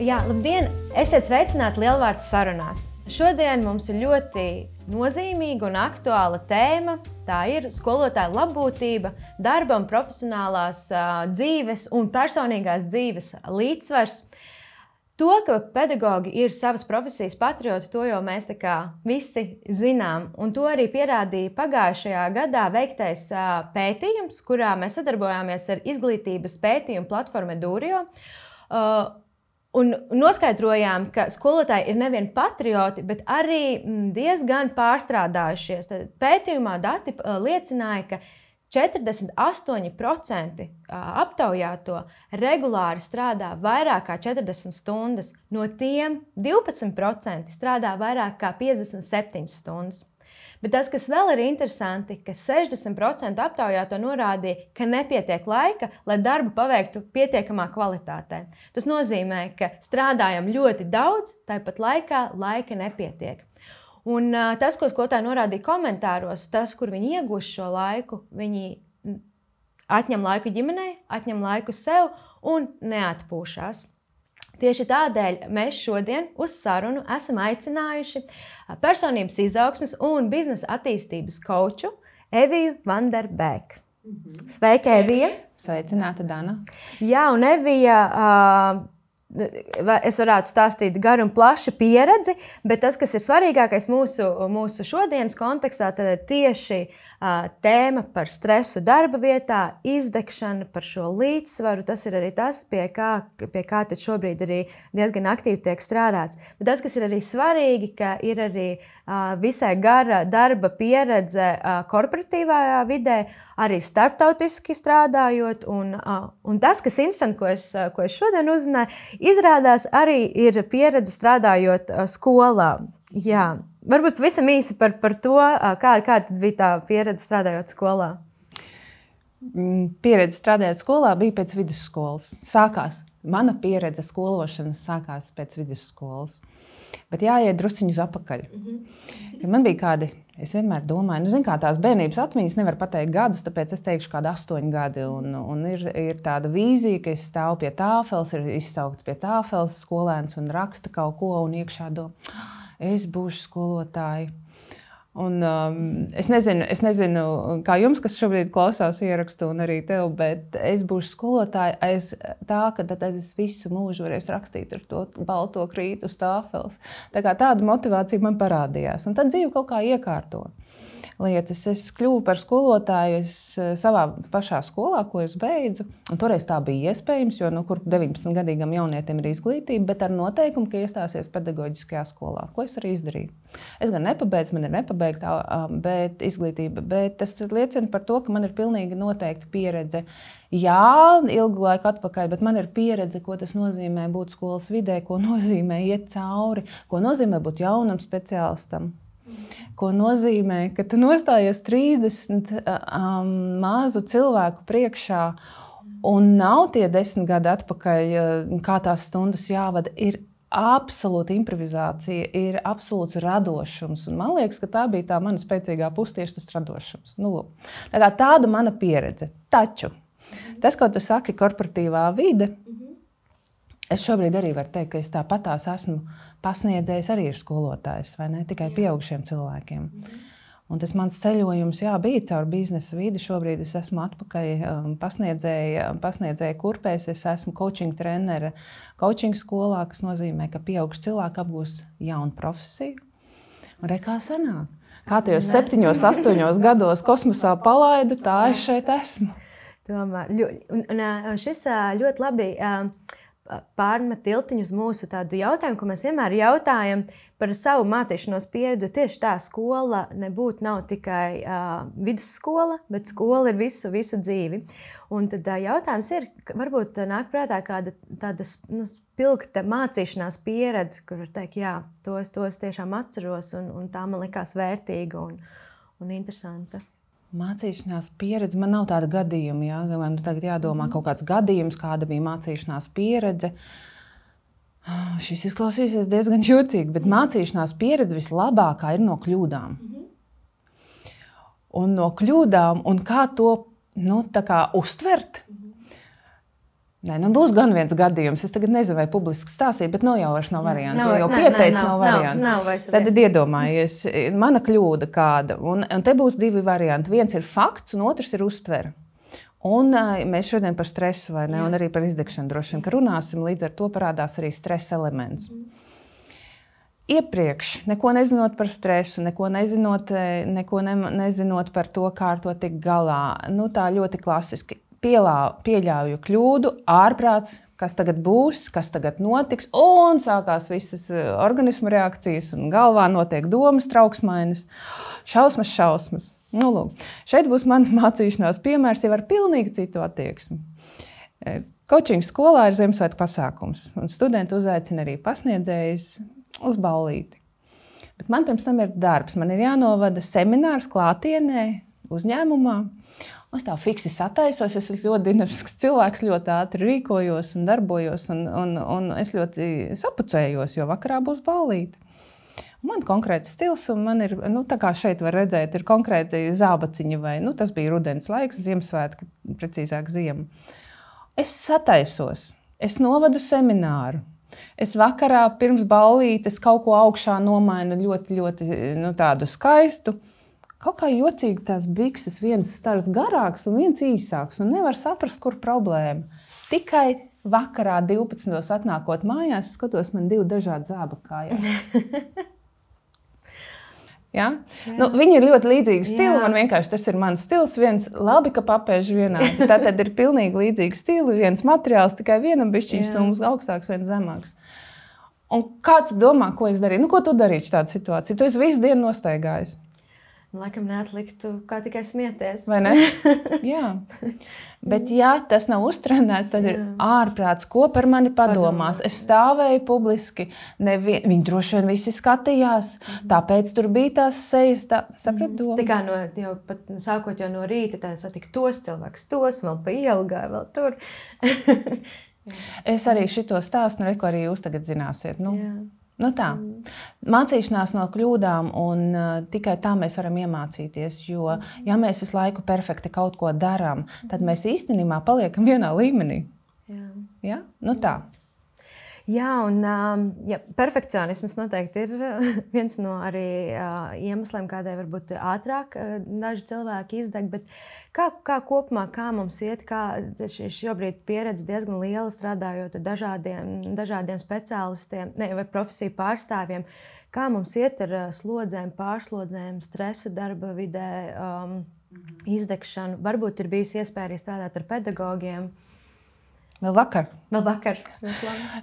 Jā, labdien! Esiet sveicināti Lielvārds sarunās. Šodien mums ir ļoti nozīmīga un aktuāla tēma. Tā ir skolotāja labbūtība, darba un profesionālās dzīves un personīgās dzīves līdzsvars. To, ka pedagogi ir savas profesijas patrioti, to jau mēs visi zinām. Un to arī pierādīja pagājušajā gadā veiktais pētījums, kurā mēs sadarbojāmies ar izglītības pētījumu platformu Dūrio. Uh, Un noskaidrojām, ka skolotāji ir nevien patrioti, bet arī mm, diezgan pārstrādājušies. Tad pētījumā dati liecināja, ka 48% aptaujāto regulāri strādā vairāk kā 40 stundas, no tiem 12% strādā vairāk kā 57 stundas. Bet tas, kas vēl ir interesanti, ka 60% aptaujāto norādīja, ka nepietiek laika, lai darbu paveiktu pietiekamā kvalitātē. Tas nozīmē, ka strādājam ļoti daudz, tāpat laikā laika nepietiek. Un, uh, tas, ko skolotāji norādīja komentāros, tas, kur viņi iegūst šo laiku, viņi atņem laiku ģimenei, atņem laiku sev un neatpūšas. Tieši tādēļ mēs šodien uz sarunu esam aicinājuši personības izaugsmes un biznesa attīstības koču Eviju Vanderbeku. Mhm. Sveika, Evija! Sveicināta, Dana! Jā, un Evija. Uh, es varētu stāstīt garu un plašu pieredzi, bet tas, kas ir svarīgākais mūsu, mūsu šodienas kontekstā, tad ir tieši uh, tēma par stresu darba vietā, izdegšana, par šo līdzsvaru. Tas ir arī tas, pie kā, pie kā šobrīd arī diezgan aktīvi tiek strādāts. Bet tas, kas ir arī svarīgi, ka ir arī uh, visai gara darba pieredze uh, korporatīvajā vidē arī starptautiski strādājot. Un, un tas, kas ir interesanti, ko es, ko es šodien uzzināju, izrādās arī ir pieredze strādājot skolā. Jā. Varbūt pavisam īsi par, par to, kā, kāda bija tā pieredze strādājot skolā. Mm, pieredze strādājot skolā bija pēc vidusskolas. Sākās mana pieredze skološanas sākās pēc vidusskolas. Bet jāiet drusciņus atpakaļ. Mm -hmm. Man bija kādi Es vienmēr domāju, nu, kā tās bērnības atmiņas nevar pateikt gadus, tāpēc es teikšu, kāda astoņi gadi. Un, un ir, ir tāda vīzija, ka es stāvu pie tāfeles, ir izsaukts pie tāfeles skolēns un raksta kaut ko, un iekšā domā, ah, es būšu skolotāja. Un, um, es, nezinu, es nezinu, kā jums, kas šobrīd klausās ierakstu, un arī tev, bet es būšu skolotāja aiz tā, ka tad es visu mūžu varēšu rakstīt ar to balto krītu uz tāfeles. Tā kā tāda motivācija man parādījās, un tad dzīve kaut kā iekārtoja lietas. Es kļuvu par skolotāju es, eh, savā pašā skolā, ko es beidzu. Toreiz tā bija iespējams, jo nu, 19 gadīgam jaunietim ir izglītība, bet ar noteikumu, ka iestāsies pedagoģiskajā skolā, ko es arī izdarīju. Es gan nepabeidzu, man ir nepabeigta bet izglītība, bet tas liecina par to, ka man ir pilnīgi noteikta pieredze. Jā, ilgu laiku atpakaļ, bet man ir pieredze, ko tas nozīmē būt skolas vidē, ko nozīmē iet cauri, ko nozīmē būt jaunam speciālistam. Ko nozīmē, ka tu nostājies 30 um, mazu cilvēku priekšā, un nav tie desmit gadi atpakaļ, kā tās stundas jāvada. Ir absolūta improvizācija, ir absolūts radošums. Un man liekas, ka tā bija tā mana spēcīgā puse, tieši tas radošums. Nu, lūk. tā tāda mana pieredze. Taču tas, ko tu saki, korporatīvā vide, es šobrīd arī varu teikt, ka es tāpatās esmu pasniedzējs arī ir skolotājs, vai ne tikai pieaugušiem cilvēkiem. Un tas mans ceļojums jā, bija caur biznesa vidi. Šobrīd es esmu atpakaļ um, pasniedzēja, pasniedzēja kurpēs. Es esmu coaching treneris coaching skolā, kas nozīmē, ka pieauguši cilvēki apgūst jaunu profesiju. Un re, kā sanāk? Kā tajos septiņos, astoņos gados kosmosā palaidu, tā es šeit esmu. Tomēr un, un, šis ļoti labi pārmet tiltiņu uz mūsu tādu jautājumu, ko mēs vienmēr jautājam par savu mācīšanos pieredzi. Tieši tā skola nebūtu nav tikai uh, vidusskola, bet skola ir visu, visu dzīvi. Un tad uh, jautājums ir, varbūt nāk prātā kāda tāda nu, spilgta mācīšanās pieredze, kur var teikt, jā, tos, tos tiešām atceros, un, un tā man likās vērtīga un, un interesanta. Mācīšanās pieredze, man nav tāda gadījuma. Ja? Man tagad jādomā mm. kaut kāds gadījums, kāda bija mācīšanās pieredze. Šis izklausīsies diezgan jūtīgi, bet mācīšanās pieredze vislabākā ir no kļūdām. -hmm. Un no kļūdām, un kā to nu, kā uztvert. Mm. Nē, nu būs gan viens gadījums. Es tagad nezinu, vai publiski stāstīt, bet nu jau vairs nav variantu. Nav- jau pieteicis, nē, nav, nav, variantu. nav vairs Tad iedomājies, mana kļūda kāda. Un, un te būs divi varianti. Viens ir fakts, un otrs ir uztvere. Un, mēs šodien par stresu, vai ne? Un arī par izdegšanu droši vien runāsim. Līdz ar to parādās arī stresa elements. Iepriekš, neko nezinot par stresu, neko nezinot, neko ne, nezinot par to, kā ar to tikt galā, nu, tā ļoti klasiski pielā, pieļauju kļūdu, ārprāts, kas tagad būs, kas tagad notiks, un sākās visas eh, organismu reakcijas, un galvā notiek domas trauksmainas, šausmas, šausmas. Nu, lūk, šeit būs mans mācīšanās piemērs jau ar pilnīgi citu attieksmi. Kočinga skolā ir Ziemassvētku pasākums, un studenti uzaicina arī pasniedzējus uz ballīti. Bet man pirms tam ir darbs. Man ir jānovada seminārs klātienē, uzņēmumā. Es tā fiksi sataisos, es esmu ļoti dinamisks cilvēks, ļoti ātri rīkojos un darbojos, un, un, un es ļoti sapucējos, jo vakarā būs ballīte. Man ir konkrēts stils, un man ir, nu, tā kā šeit var redzēt, ir konkrēti zābaciņi, vai nu, tas bija rudens laiks, Ziemassvētku, precīzāk, ziema. Es sataisos, es novadu semināru. Es vakarā pirms ballītes kaut ko augšā nomainu ļoti, ļoti nu, skaistu. Kaut kā jocīgi tās bikses, viens stars garāks un viens īsāks, un nevar saprast, kur problēma. Tikai vakarā, 12. atnākot mājās, skatos, man divi dažādi zābaki kājās. Ja? Nu, viņi ir ļoti līdzīgi stili. Jā. Man vienkārši tas ir mans stils. Viens labi, ka papēži vienādi. Tā tad ir pilnīgi līdzīgi stili. Viens materiāls, tikai vienam bišķiņš Jā. no mums augstāks, viens zemāks. Un kā tu domā, ko es darīju? Nu, ko tu darītu šādā situācijā? Tu esi visu dienu nostaigājis. Laikam neatliktu, kā tikai smieties. Vai ne? Jā. Bet, ja tas nav uztrenēts, tad ir Jā. ārprāts, ko par mani padomās. Padomās. Es stāvēju publiski, nevi, viņi droši vien visi skatījās, tāpēc tur bija tās sejas, tā, saprat, Tā doma. kā no, jau pat, sākot jau no rīta, tad satika tos cilvēkus, tos vēl pa ielu gāja, vēl tur. Es arī šito stāstu, nu, re, ko arī jūs tagad zināsiet. Nu, Jā. Nu tā. Mācīšanās no kļūdām, un uh, tikai tā mēs varam iemācīties. Jo, ja mēs visu laiku perfekti kaut ko darām, tad mēs īstenībā paliekam vienā līmenī. Jā. Ja? Nu tā. Jā, un um, ja, perfekcionisms noteikti ir uh, viens no arī uh, iemesliem, kādēļ varbūt ātrāk uh, daži cilvēki izdeg. Bet kā, kā kopumā, kā mums iet, kā šobrīd pieredze diezgan liela strādājot ar dažādiem, dažādiem speciālistiem ne, vai profesiju pārstāvjiem. Kā mums iet ar uh, slodzēm, pārslodzēm, stresu darba vidē, um, izdegšanu? Varbūt ir bijusi iespēja arī strādāt ar pedagogiem. Vēl vakar. Vēl vakar.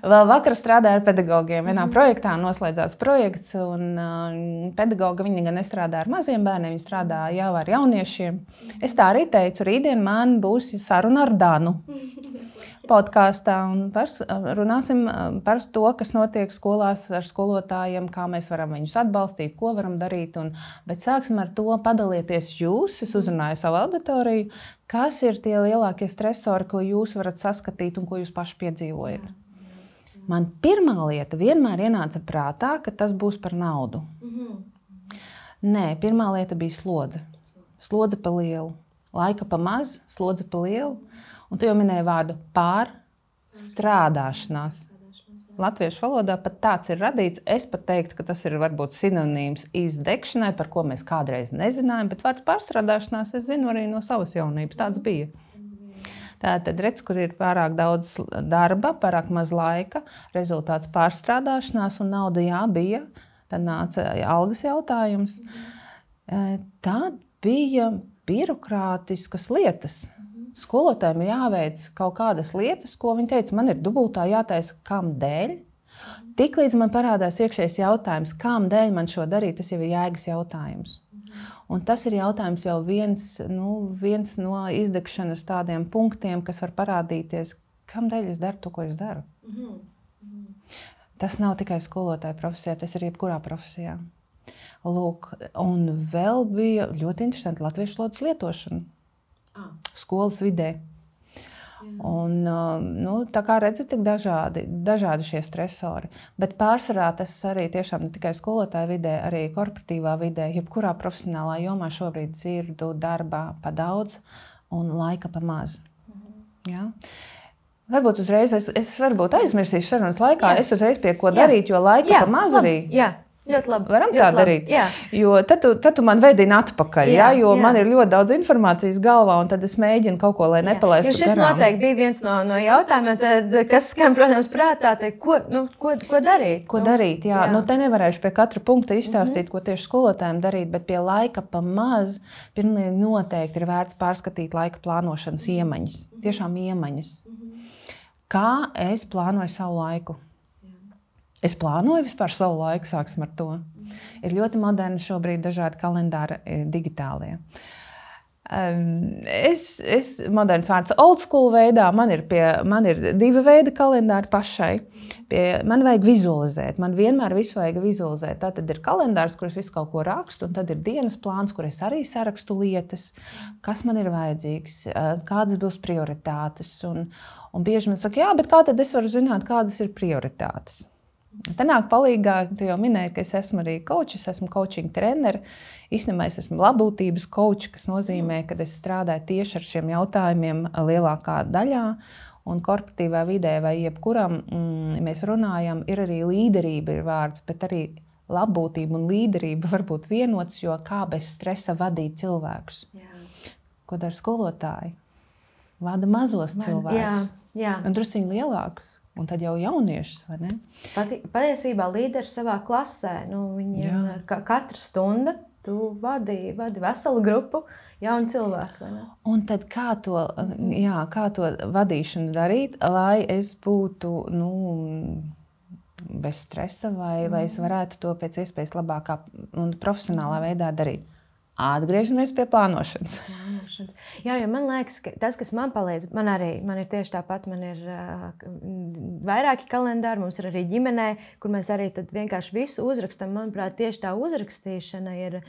Vēl vakar strādāju ar pedagogiem. Vienā mm. projektā noslēdzās projekts, un uh, pedagogi viņi gan nestrādā ar maziem bērniem, viņi strādā jau ar jauniešiem. Es tā arī teicu, rītdien man būs saruna ar Danu. Podkāstā un par, runāsim uh, par to, kas notiek skolās ar skolotājiem, kā mēs varam viņus atbalstīt, ko varam darīt. Un, bet sāksim ar to, padalieties jūs. Es uzrunāju savu auditoriju, kas ir tie lielākie stresori, ko jūs varat saskatīt un ko jūs paši piedzīvojat. Man pirmā lieta vienmēr ienāca prātā, ka tas būs par naudu. Nē, pirmā lieta bija slodze. Slodze pa lielu, laika pa maz, slodze pa lielu. Un tu jau minēji vārdu pārstrādāšanās. Latviešu valodā pat tāds ir radīts. Es pat teiktu, ka tas ir varbūt sinonīms izdegšanai, par ko mēs kādreiz nezinājām. Bet vārds pārstrādāšanās es zinu arī no savas jaunības. Tāds bija. Tā tad redz, kur ir pārāk daudz darba, pārāk maz laika, rezultāts pārstrādāšanās un nauda jā, bija. Tad nāca algas jautājums. Tad bija birokrātiskas lietas. Skolotājiem ir jāveic kaut kādas lietas, ko viņi teica, man ir dubultā jātaisa, kam dēļ. Tiklīdz man parādās iekšējais jautājums, kam dēļ man šo darīt, tas jau ir jēgas jautājums. Un tas ir jautājums jau viens, nu, viens no izdegšanas tādiem punktiem, kas var parādīties, kam dēļ es daru to, ko es daru. Tas nav tikai skolotāja profesijā, tas ir jebkurā profesijā. Lūk, un vēl bija ļoti interesanti latviešu valodas lietošana skolas vidē. Un, uh, nu, tā kā redzat, ir dažādi, dažādi šie stresori. Bet pārsvarā tas arī tiešām ne tikai skolotāju vidē, arī korporatīvā vidē, jebkurā profesionālā jomā šobrīd dzirdu darbā pa daudz un laika pa maz. Ja? Varbūt uzreiz es, es varbūt aizmirsīšu sarunas laikā. Jā. Es uzreiz pie ko Jā. darīt, jo laika Jā, pa maz arī. Jā, ļoti labi. Varam ļoti tā labi. darīt. Jā. Jo tad tu, tad tu man vedini atpakaļ, jā, Jā, jo jā. man ir ļoti daudz informācijas galvā, un tad es mēģinu kaut ko, lai nepalaistu. Šis garām. noteikti bija viens no, no jautājumiem, tad, kas skan, protams, prātā, tai, ko, nu, ko, ko darīt. Ko nu, darīt? Jā, jā. Nu, te nevarēšu pie katra punkta izstāstīt, mm -hmm. ko tieši skolotājiem darīt, bet pie laika pa maz pilnīgi noteikti ir vērts pārskatīt laika plānošanas iemaņas. Tiešām iemaņas. Kā es plānoju savu laiku? Es plānoju vispār savu laiku, sāksim ar to. Ir ļoti moderni šobrīd dažādi kalendāri e, digitālie. Es, es moderns vārds old school veidā, man ir, pie, man ir divi veidi kalendāri pašai. Pie, man vajag vizualizēt, man vienmēr visu vajag vizualizēt. Tā tad ir kalendārs, kur es visu kaut ko rakstu, un tad ir dienas plāns, kur es arī sarakstu lietas, kas man ir vajadzīgs, eh, kādas būs prioritātes. Un, un bieži man saka, jā, bet kā tad es varu zināt, kādas ir prioritātes? Te nāk palīdzīgā, tu jau minēji, ka es esmu arī kočs, esmu coaching treneris. Īstenībā es esmu labklājības kočs, kas nozīmē, ka es strādāju tieši ar šiem jautājumiem lielākā daļā. Un korporatīvā vidē vai jebkuram mm, mēs runājam, ir arī līderība, ir vārds, bet arī labbūtība un līderība var būt vienots, jo kā bez stresa vadīt cilvēkus. Jā. Ko dara skolotāji? Vada mazos cilvēkus, Jā, jā. un druskuļi lielākus. Un tad jau jauniešus, vai ne? Pati, patiesībā līderis savā klasē, nu, viņiem ka, katra stunda, tu vadi, vadi veselu grupu jaunu cilvēku. Un tad kā to, jā, kā to vadīšanu darīt, lai es būtu nu, bez stresa, vai mm. lai es varētu to pēc iespējas labākā un profesionālā veidā darīt? Atgriežamies pie plānošanas. Plānošanas. Jā, jo man liekas, ka tas, kas man palīdz, man arī man ir tieši tāpat. Man ir uh, vairāki kalendāri, mums ir arī ģimenē, kur mēs arī vienkārši visu uzrakstām. Manuprāt, tieši tā uzrakstīšana ir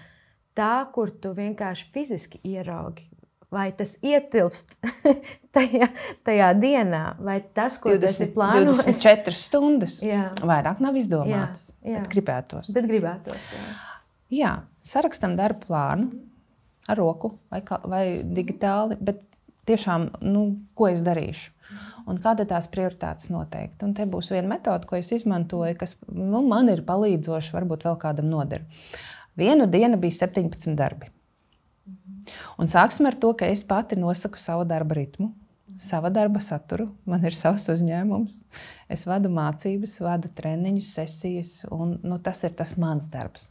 tā, kur tu vienkārši fiziski ieraugi. Vai tas ietilpst tajā, tajā dienā, vai tas, ko 20, tu esi plānojis? 24 stundas. Jā. Vairāk nav izdomāts. Jā, jā. bet Gribētos. Bet gribētos. Jā. Jā, sarakstam darba plānu ar roku vai, vai digitāli, bet tiešām, nu, ko es darīšu. Un kāda ir tās prioritātes noteikti? Un te būs viena metode, ko es izmantoju, kas nu, man ir palīdzoša, varbūt vēl kādam noder. Vienu dienu bija 17 darbi. Un sāksim ar to, ka es pati nosaku savu darba ritmu, savu darba saturu. Man ir savs uzņēmums, es vadu mācības, vadu treniņus, sesijas, un nu, tas ir tas mans darbs.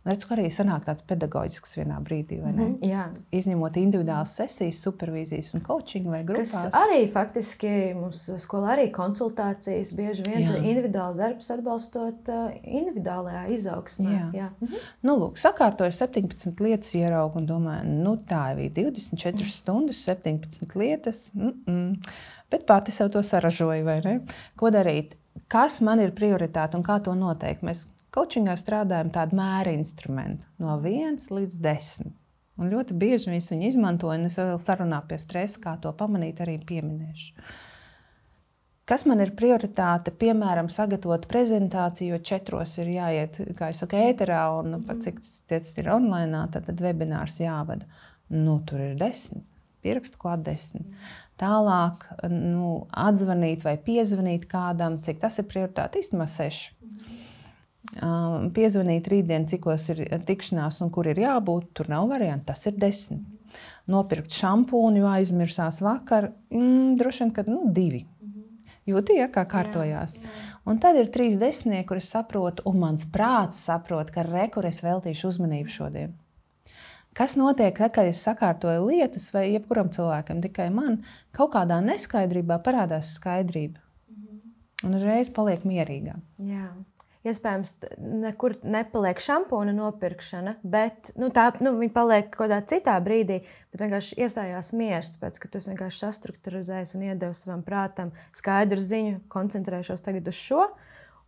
Un redzu, ka arī sanāk tāds pedagoģisks vienā brīdī, vai ne? Mhm, Jā. Izņemot individuālas sesijas, supervīzijas un coaching vai Kas grupās. arī faktiski mums skolā arī konsultācijas, bieži vien individuāls darbs atbalstot uh, individuālajā izaugsmē. Jā. Jā. Mhm. Nu, lūk, sakārtoju 17 lietas, ieraugu un domāju, nu, tā ir 24 stundas, 17 lietas. Mm -mm. Bet pati sev to saražoju, vai ne? Ko darīt? Kas man ir prioritāte un kā to noteikt? Mēs coachingā strādājam tādu mēra instrumentu no 1 līdz 10. Un ļoti bieži mēs viņu izmantojam, un es vēl sarunā pie stresa, kā to pamanīt, arī pieminēšu. Kas man ir prioritāte? Piemēram, sagatavot prezentāciju, jo četros ir jāiet, kā jau saka, ēterā, un nu, pat cik tas ir online, tad, tad webinārs jāvada. Nu, tur ir desmit, pierakstu klāt desmit. Tālāk, nu, atzvanīt vai piezvanīt kādam, cik tas ir prioritāte, īstenībā seši. Piezvanīt rītdien, cikos ir tikšanās un kur ir jābūt, tur nav variantu, tas ir desmit. Nopirkt šampūnu, jo aizmirsās vakar, mm, droši vien, ka nu, divi. Jūti, ja, kā kārtojās. Jā, jā. Un tad ir trīs desmitnieki, kurus saprotu, un mans prāts saprot, ka rekur es veltīšu uzmanību šodien. Kas notiek, tad, kad es sakārtoju lietas, vai jebkuram cilvēkam, tikai man, kaut kādā neskaidrībā parādās skaidrība. Un uzreiz paliek mierīgāk. Iespējams, nekur nepaliek šampūna nopirkšana, bet nu, tā nu, viņa paliek kaut kādā citā brīdī. Bet vienkārši iestājās miers, tāpēc, ka tu vienkārši sastruktūrizējis un iedevis savam prātam skaidru ziņu, koncentrēšos tagad uz šo,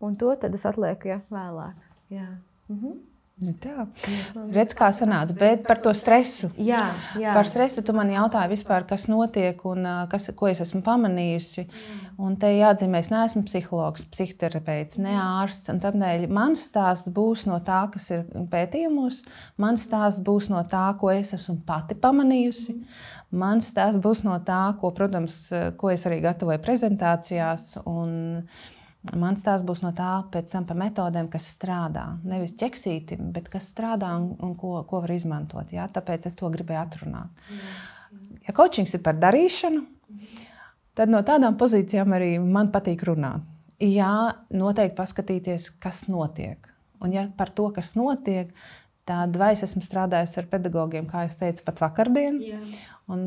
un to tad es atlieku ja, vēlāk. Jā. Mhm. Nu Tā. Redz, kā sanāca, bet par to stresu. Jā, jā. Par stresu tu man jautāji, vispār, kas notiek un kas, ko es esmu pamanījusi. Un te jāatzīmē, es neesmu psihologs, psihoterapeits, ne ārsts. un Tādēļ mans stāsts būs no tā, kas ir pētījumos, mans stāsts būs no tā, ko es esmu pati pamanījusi. Mans stāsts būs no tā, ko, protams, ko es arī gatavoju prezentācijās. Mans stāsts būs no tā, pēc tam par metodēm, kas strādā. Nevis ķeksītim, bet kas strādā un, un ko, ko var izmantot. Ja? Tāpēc es to gribēju atrunāt. Ja coachings ir par darīšanu, tad no tādām pozīcijām arī man patīk runāt. Jā, noteikti paskatīties, kas notiek. Un ja par to, kas notiek, tad vai es esmu strādājis ar pedagogiem, kā jau teicu, pat vakardien. Jā. Un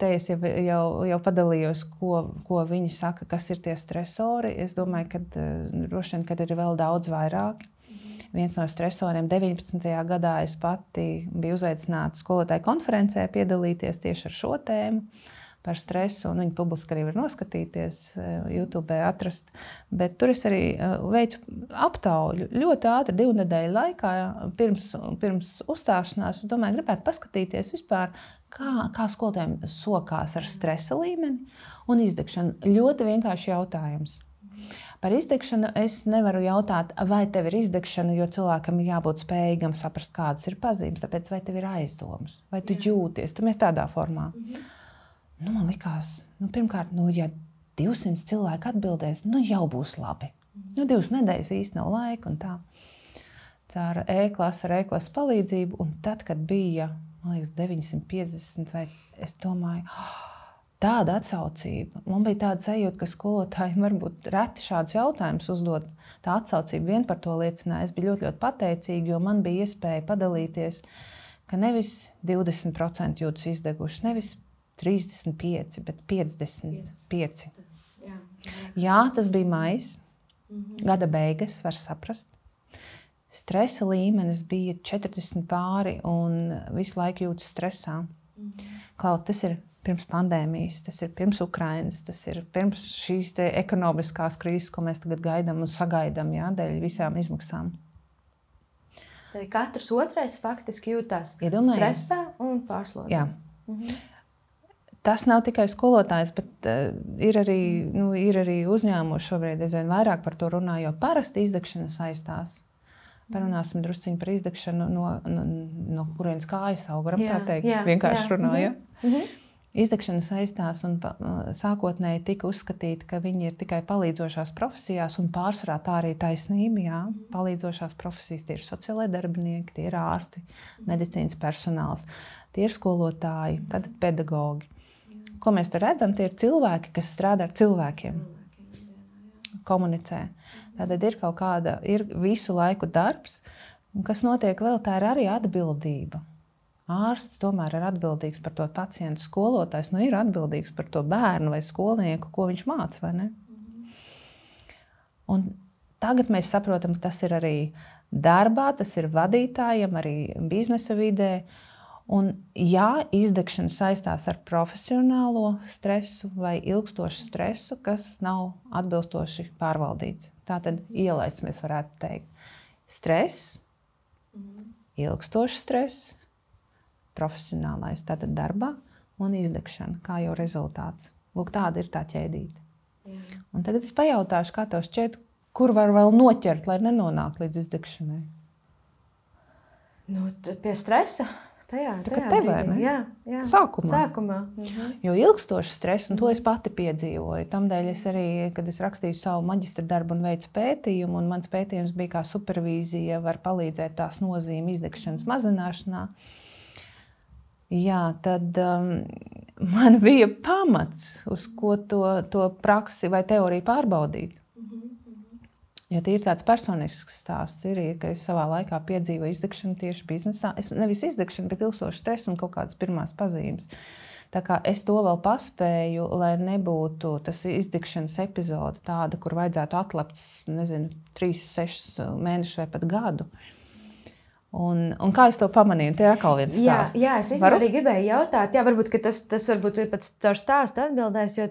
te es jau, jau, jau padalījos, ko, ko viņi saka, kas ir tie stresori. Es domāju, ka droši vien kad ir vēl daudz vairāk. Viens no stresoriem 19. gadā es pati biju uzaicināta skolotāju konferencē piedalīties tieši ar šo tēmu par stresu. Viņi publiski arī var noskatīties, YouTube, atrast. Bet tur es arī veicu aptauju ļoti ātri, divu nedēļu laikā, pirms, pirms uzstāšanās. Es domāju, gribētu paskatīties vispār, kā, kā skolotājiem sokās ar stresa līmeni un izdegšanu. Ļoti vienkārši jautājums. Par izdegšanu es nevaru jautāt, vai tev ir izdegšana, jo cilvēkam ir jābūt spējīgam saprast, kādas ir pazīmes. Tāpēc, vai tev ir aizdomas, vai tu jūties, tu tādā formā. -hmm. Nu, man liekas, nu, pirmkārt, nu, ja 200 cilvēku atbildēs, nu, jau būs labi. Nu, divas nedēļas īstenībā nav laika. Caur e-klases, ar e-klases palīdzību, un tad, kad bija liekas, 950, vai es domāju, tāda atsaucība. Man bija tāda sajūta, ka skolotājiem varbūt reti šādus jautājumus uzdod. Tā atsaucība vien par to liecināja. Es biju ļoti, ļoti pateicīga, jo man bija iespēja padalīties, ka nevis 20% jūtas izdeguši, nevis 35, bet 55. Jā, jā tas bija maijs, mhm. gada beigas, var saprast. Stresa līmenis bija 40 pāri un visu laiku jūtas stresā. Mhm. Klaut, tas ir pirms pandēmijas, tas ir pirms Ukrainas, tas ir pirms šīs ekonomiskās krīzes, ko mēs tagad gaidām un sagaidām jā, dēļ visām izmaksām. Tad katrs otrais faktiski jūtas stresā un pārslogā. Mhm tas nav tikai skolotājs, bet uh, ir, arī, nu, ir arī uzņēmumi šobrīd aizvien vairāk par to runā, jo parasti izdegšana saistās. Parunāsim druskuļi par izdegšanu, no, no, no kurienes kājas augam, tā teikt, jā, vienkārši jā. runājot. Mm -hmm. Izdegšana saistās un sākotnēji tika uzskatīta, ka viņi ir tikai palīdzošās profesijās, un pārsvarā tā arī taisnība. Jā. Palīdzošās profesijas tie ir sociālai darbinieki, tie ir ārsti, medicīnas personāls, tie ir skolotāji, tad pedagogi. Ko mēs redzam, tie ir cilvēki, kas strādā ar cilvēkiem, komunicē. Tad ir kaut kāda, ir visu laiku darbs, un kas notiek vēl, tā ir arī atbildība. Ārsts tomēr ir atbildīgs par to pacientu. Skolotājs nu, ir atbildīgs par to bērnu vai skolnieku, ko viņš māca. Un tagad mēs saprotam, ka tas ir arī darbā, tas ir vadītājiem, arī biznesa vidē. Uh, Un, ja izdegšana saistās ar profesionālo stresu vai ilgstošu stresu, kas nav atbilstoši pārvaldīts, tad ielaists mēs varētu teikt. Stress, mhm. ilgstošs stress, profesionālais, tātad darbā un izdegšana kā jau rezultāts. Lūk, tāda ir tā ķēdīte. Un tagad es pajautāšu, kā tev šķiet, kur var vēl noķert, lai nenonāktu līdz izdegšanai? Nu, pie stresa Tajā, tajā tev, jā, jā. Sākumā. Sākumā. Mhm. Jo ilgstošs stress, un to es pati piedzīvoju. Tādēļ es arī, kad es rakstīju savu maģistra darbu un veicu pētījumu, un mans pētījums bija kā supervīzija, var palīdzēt tās nozīmes izdegšanas mazināšanā. Jā, tad um, man bija pamats, uz ko to, to praksi vai teoriju pārbaudīt. Jo tie ir tāds personisks stāsts, ir, ka es savā laikā piedzīvoju izdegšanu tieši biznesā. Es nevis izdegšanu, bet ilgstošu stresu un kaut kādas pirmās pazīmes. Tā kā es to vēl paspēju, lai nebūtu tas izdegšanas epizode, tāda, kur vajadzētu atlapt, nezinu, 3, 6 mēnešus vai pat gadu. Un, un kā es to pamanīju? Tie ir atkal viens stāsts. Jā, jā es arī gribēju jautāt, jā, varbūt tas, tas varbūt ir pats caur stāstu atbildēs. Jo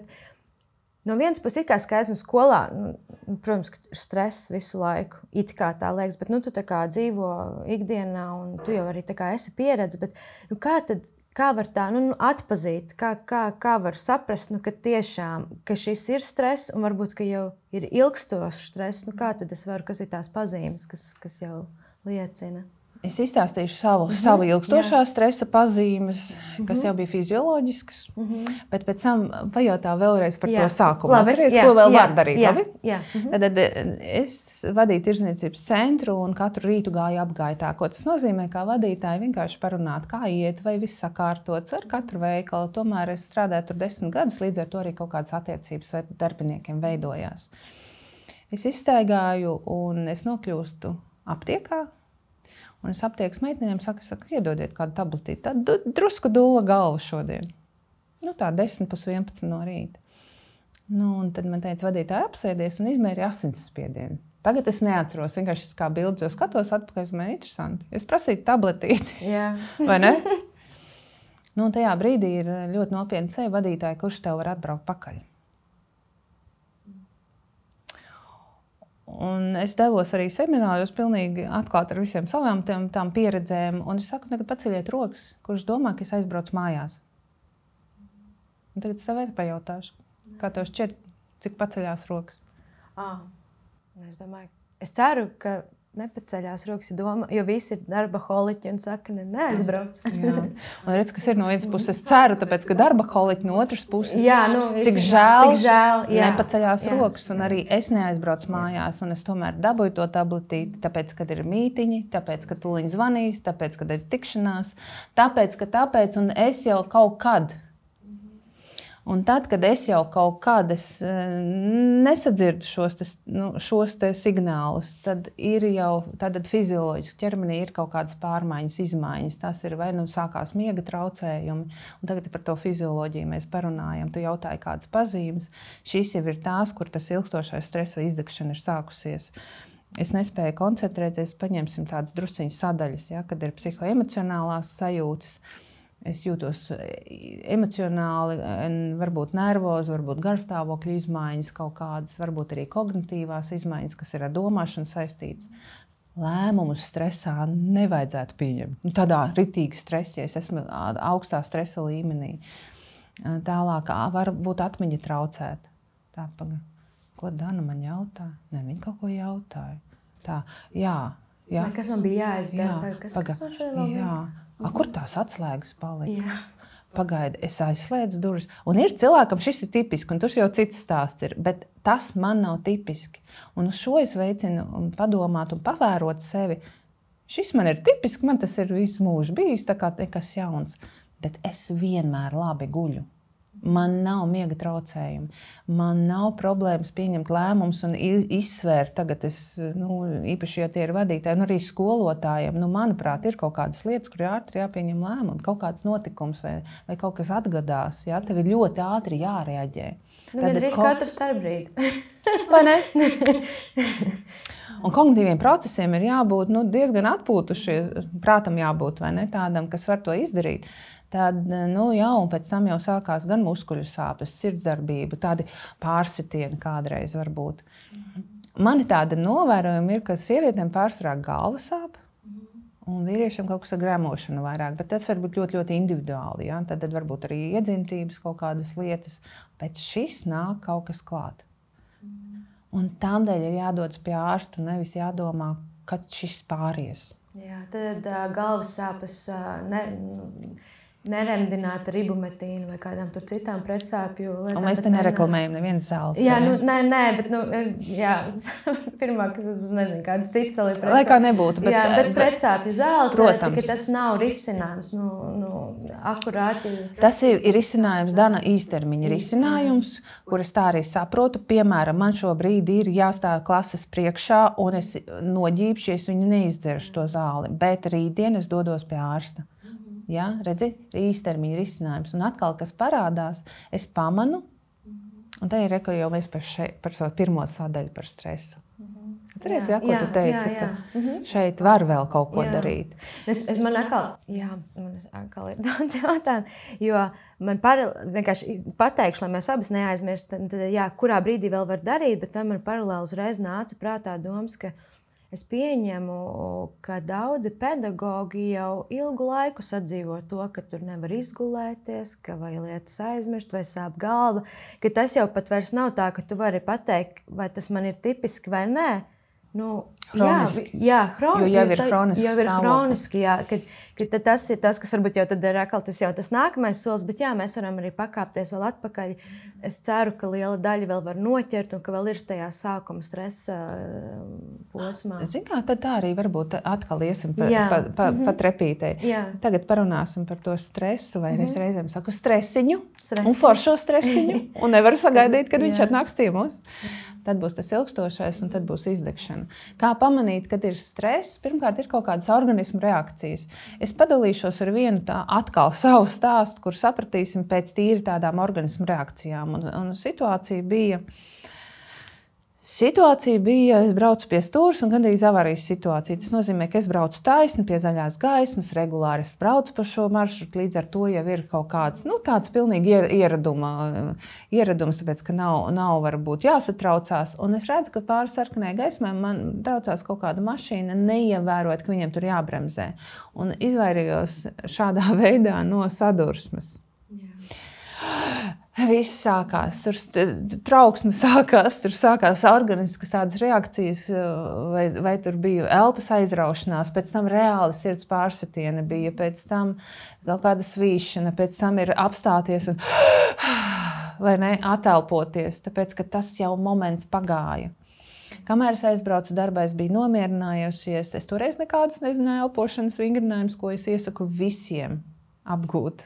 No vienas puses, kā skaidrs, un skolā, nu, protams, ir stress visu laiku. It kā tā liekas, bet nu, tu kā dzīvo ikdienā, un tu jau arī esi pieredzējis. Bet nu, kā tad? Kā var tā nu, nu, atpazīt, kā, kā, kā var saprast, nu, ka tiešām ka šis ir stress, un varbūt jau ir ilgstošs stress? Nu, kā tad es varu, kas ir tās pazīmes, kas, kas jau liecina? Es izstāstīšu savu, mm -hmm. savu ilgstošā jā. stresa pazīmes, kas mm -hmm. jau bija fizioloģiskas. Mm -hmm. Bet pēc tam pajautā vēlreiz par jā. to sākumu. Labi, Atceries, jā, ko vēl jā, var darīt? Jā, jā. Mm -hmm. Tad es vadīju tirzniecības centru un katru rītu gāju apgaitā. Ko tas nozīmē? Kā vadītāji vienkārši parunāt, kā iet, vai viss sakārtots ar katru veikalu. Tomēr es strādāju tur desmit gadus, līdz ar to arī kaut kādas attiecības ar darbiniekiem veidojās. Es izstaigāju un es nokļūstu aptiekā Un es aptieku meitenēm, saku, saku, iedodiet kādu tabletīti. Tad drusku dūla galva šodien. Nu, tā 10, 11 no rīta. Nu, tad man teica, vadītāji apsēdies un izmērīja asinsspiedienu. Tagad es neatceros, vienkārši kā bildes, jo skatos atpakaļ. Man ir interesanti. Es prasīju tabletīti. Vai ne? nu, tajā brīdī ir ļoti nopietni sevi vadītāji, kurš tev var atbraukt pakaļ. Un es dalos arī semināros, pilnīgi atklāti ar visiem savām tām, tām pieredzēm. Un es saku, tagad paceļiet rokas, kurš domā, ka es aizbraucu mājās. Un tagad es tev arī pajautāšu, kā tev šķiet, cik paceļās rokas. Ah, es domāju, es ceru, ka nepaceļās rokas, doma, jo visi ir darba holiķi un saka, ne, neaizbrauc. un redz, kas ir no vienas puses. Es ceru, tāpēc, ka darba holiķi no otras puses. Jā, nu, cik žēl, cik žēl jā, nepaceļās jā. rokas. Un arī es neaizbraucu mājās, un es tomēr dabūju to tabletīti, tāpēc, kad ir mītiņi, tāpēc, ka tuliņi zvanīs, tāpēc, kad ir tikšanās, tāpēc, ka tāpēc, un es jau kaut kad Un tad, kad es jau kaut kādas eh, nesadzirdu šos, tas, nu, šos signālus, tad ir jau tāda fizioloģiski ķermenī ir kaut kādas pārmaiņas, izmaiņas. Tas ir vai nu sākās miega traucējumi, un tagad par to fizioloģiju mēs parunājam. Tu jautāji, kādas pazīmes. Šīs jau ir tās, kur tas ilgstošais stress vai izdegšana ir sākusies. Es nespēju koncentrēties, paņemsim tādas drusciņas sadaļas, ja, kad ir psihoemocionālās sajūtas. Uh, Es jūtos e, emocionāli, varbūt nervozi, varbūt garstāvokļa izmaiņas, kaut kādas, varbūt arī kognitīvās izmaiņas, kas ir ar domāšanu saistītas. Lēmumus stresā nevajadzētu pieņemt. Nu, tādā ritīgi stresā, ja es esmu augstā stresa līmenī. Tālāk var būt atmiņa traucēta. Tā, paga. Ko Dana man jautā? Nē, viņa kaut ko jautāja. Tā, jā, jā. Vai kas man bija jāizdara? Jā, kas, paga, kas man šodien vēl bija? A, kur tās atslēgas palika? Pagaidi, es aizslēdzu durvis. Un ir cilvēkam šis ir tipisks, un tur jau cits stāsts ir. Bet tas man nav tipiski. Un uz šo es veicinu, padomāt un pavērot sevi. Šis man ir tipisks, man tas ir visu mūžu bijis, tā kā nekas jauns. Bet es vienmēr labi guļu. Man nav miega traucējumi, man nav problēmas pieņemt lēmumus un izsvērt. Tagad es, nu, īpaši, ja tie ir vadītāji, un arī skolotājiem, nu, manuprāt, ir kaut kādas lietas, kur ātri jāpieņem lēmumi, kaut kāds notikums vai, vai kaut kas atgadās. Jā, tev ir ļoti ātri jārēģē. Nu, Tad ir kaut... katru starpbrīdi. vai ne? Un kognitīviem procesiem ir jābūt nu, diezgan atpūtušiem. Prātam jābūt tādam, kas var to izdarīt. Tad, nu, jā, un pēc tam jau sākās gan muskuļu sāpes, sirdsdarbība, tādi pārsitieni kādreiz var būt. Man tāda novērojuma ir, ka sievietēm pārsvarā galva sāp. Un vīriešiem kaut kas ar gremošanu vairāk, bet tas var būt ļoti, ļoti individuāli. Ja? Tad, tad varbūt arī iedzimtības kaut kādas lietas, bet šis nāk kaut kas klāt. Un tādēļ ir jādodas pie ārsta, nevis jādomā, kad šis pāries. Jā, tad uh, galvas sāpes uh, ne, neremdināt ar ibumetīnu vai kādām citām pretsāpju lietām. Mēs te nereklamējam nevienas zāles. Jā, nu, nē, nē, bet nu, jā, pirmā, kas nezinu, kādas citas vēl ir pretsāpju. Lai kā nebūtu. Bet, jā, bet pretsāpju zāles, protams. Tas nav risinājums. Nu, nu, akurāti. Tas ir, ir risinājums, Dana, īstermiņa risinājums, kuras tā arī saprotu. Piemēram, man šobrīd ir jāstāv klases priekšā un es noģīpšies, viņu neizdzeršu to zāli, bet rītdien es dodos pie ārsta. Ja, redzi, īstermiņa risinājums. Un atkal, kas parādās, es pamanu, un te ir reko jau mēs par, še, par savu pirmo sadaļu par stresu. Atceries, jā, jā, ko jā, tu teici, jā, jā. ka mhm. šeit var vēl kaut ko jā. darīt. Es, es man atkal, jā, man atkal ir daudz jautājumu, jo man paralēli, vienkārši pateikšu, lai mēs abas neaizmirstam, kurā brīdī vēl var darīt, bet tam man paralēli uzreiz nāca prātā domas, ka, uh, Es pieņemu, ka daudzi pedagogi jau ilgu laiku sadzīvo to, ka tur nevar izgulēties, ka vai lietas aizmirst, vai sāp galva. Ka tas jau pat vairs nav tā, ka tu vari pateikt, vai tas man ir tipiski vai nē. Nu, Hroniski. Jā, jā hron, Jo jau ir hronisks jau ir hroniski, jā, kad, kad tas ir tas, kas varbūt jau ir atkal tas, jau tas nākamais solis, bet jā, mēs varam arī pakāpties vēl atpakaļ. Es ceru, ka liela daļa vēl var noķert un ka vēl ir tajā sākuma stresa uh, posmā. Zinām, tad tā arī varbūt atkal iesim pa, Jā. pa, pa, pa trepītei. Jā. Tagad parunāsim par to stresu, vai es reizēm saku stresiņu, Stresiņu. un foršo stresiņu, un nevaru sagaidīt, kad viņš Jā. atnāks ciemos. Tad būs tas ilgstošais, un tad būs izdegšana. Kā pamanīt, kad ir stress? Pirmkārt, ir kaut kādas organismu reakcijas. Es padalīšos ar vienu tā atkal savu stāstu, kur sapratīsim pēc tīri tādām organismu reakcijām. Un, un situācija bija. Situācija bija, es braucu pie stūres un gandrīz avārijas situācija. Tas nozīmē, ka es braucu taisni pie zaļās gaismas, regulāri es braucu pa šo maršrutu. Līdz ar to jau ir kaut kāds nu, tāds pilnīgi ier- ieraduma, ieradums, tāpēc ka nav, nav varbūt jāsatraucās. Un es redzu, ka pāri sarkanai gaismai man traucās kaut kāda mašīna, neievērojot, ka viņiem tur jābremzē. Un izvairījos šādā veidā no sadursmes. Viss sākās, tur trauksme sākās, tur sākās organiskas tādas reakcijas, vai, vai tur bija elpas aizraušanās, pēc tam reāli sirds pārsitiena bija, pēc tam kaut kāda svīšana, pēc tam ir apstāties un ne, atelpoties, tāpēc ka tas jau moments pagāja. Kamēr es aizbraucu darbā, es biju nomierinājusies. Es toreiz nekādas nezināju, elpošanas vingrinājumus, ko es iesaku visiem apgūt.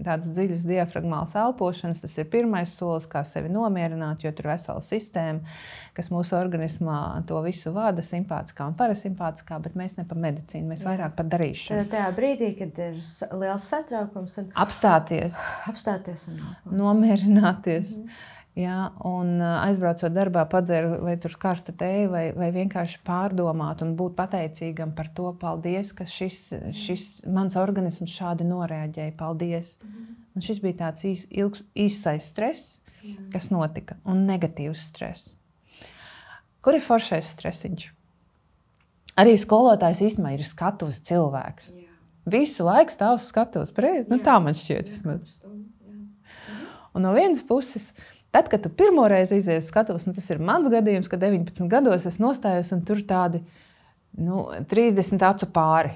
Tādas dziļas diafragmālas elpošanas, tas ir pirmais solis, kā sevi nomierināt, jo tur ir vesela sistēma, kas mūsu organismā to visu vada, simpātiskā un parasimpātiskā, bet mēs ne par medicīnu, mēs vairāk par darīšanu. Tad tajā brīdī, kad ir liels satraukums, tad Apstāties, apstāties un elpot. nomierināties. Mm Jā, un aizbraucot darbā, padzēru vai tur karstu teju, vai, vai vienkārši pārdomāt un būt pateicīgam par to, paldies, ka šis, šis mans organisms šādi noreaģēja. Paldies! Un šis bija tāds īs, ilgs, īsais stress, kas notika, un negatīvs stress. Kur ir foršais stresiņš? Arī skolotājs īstenībā ir skatuves cilvēks. Visu laiku stāv uz skatuves. Pareizi? Nu, tā man šķiet. Vismaz. Un no vienas puses, tad, kad tu pirmo reizi izies uz skatuves, un tas ir mans gadījums, kad 19 gados es nostājos un tur tādi nu, 30 acu pāri.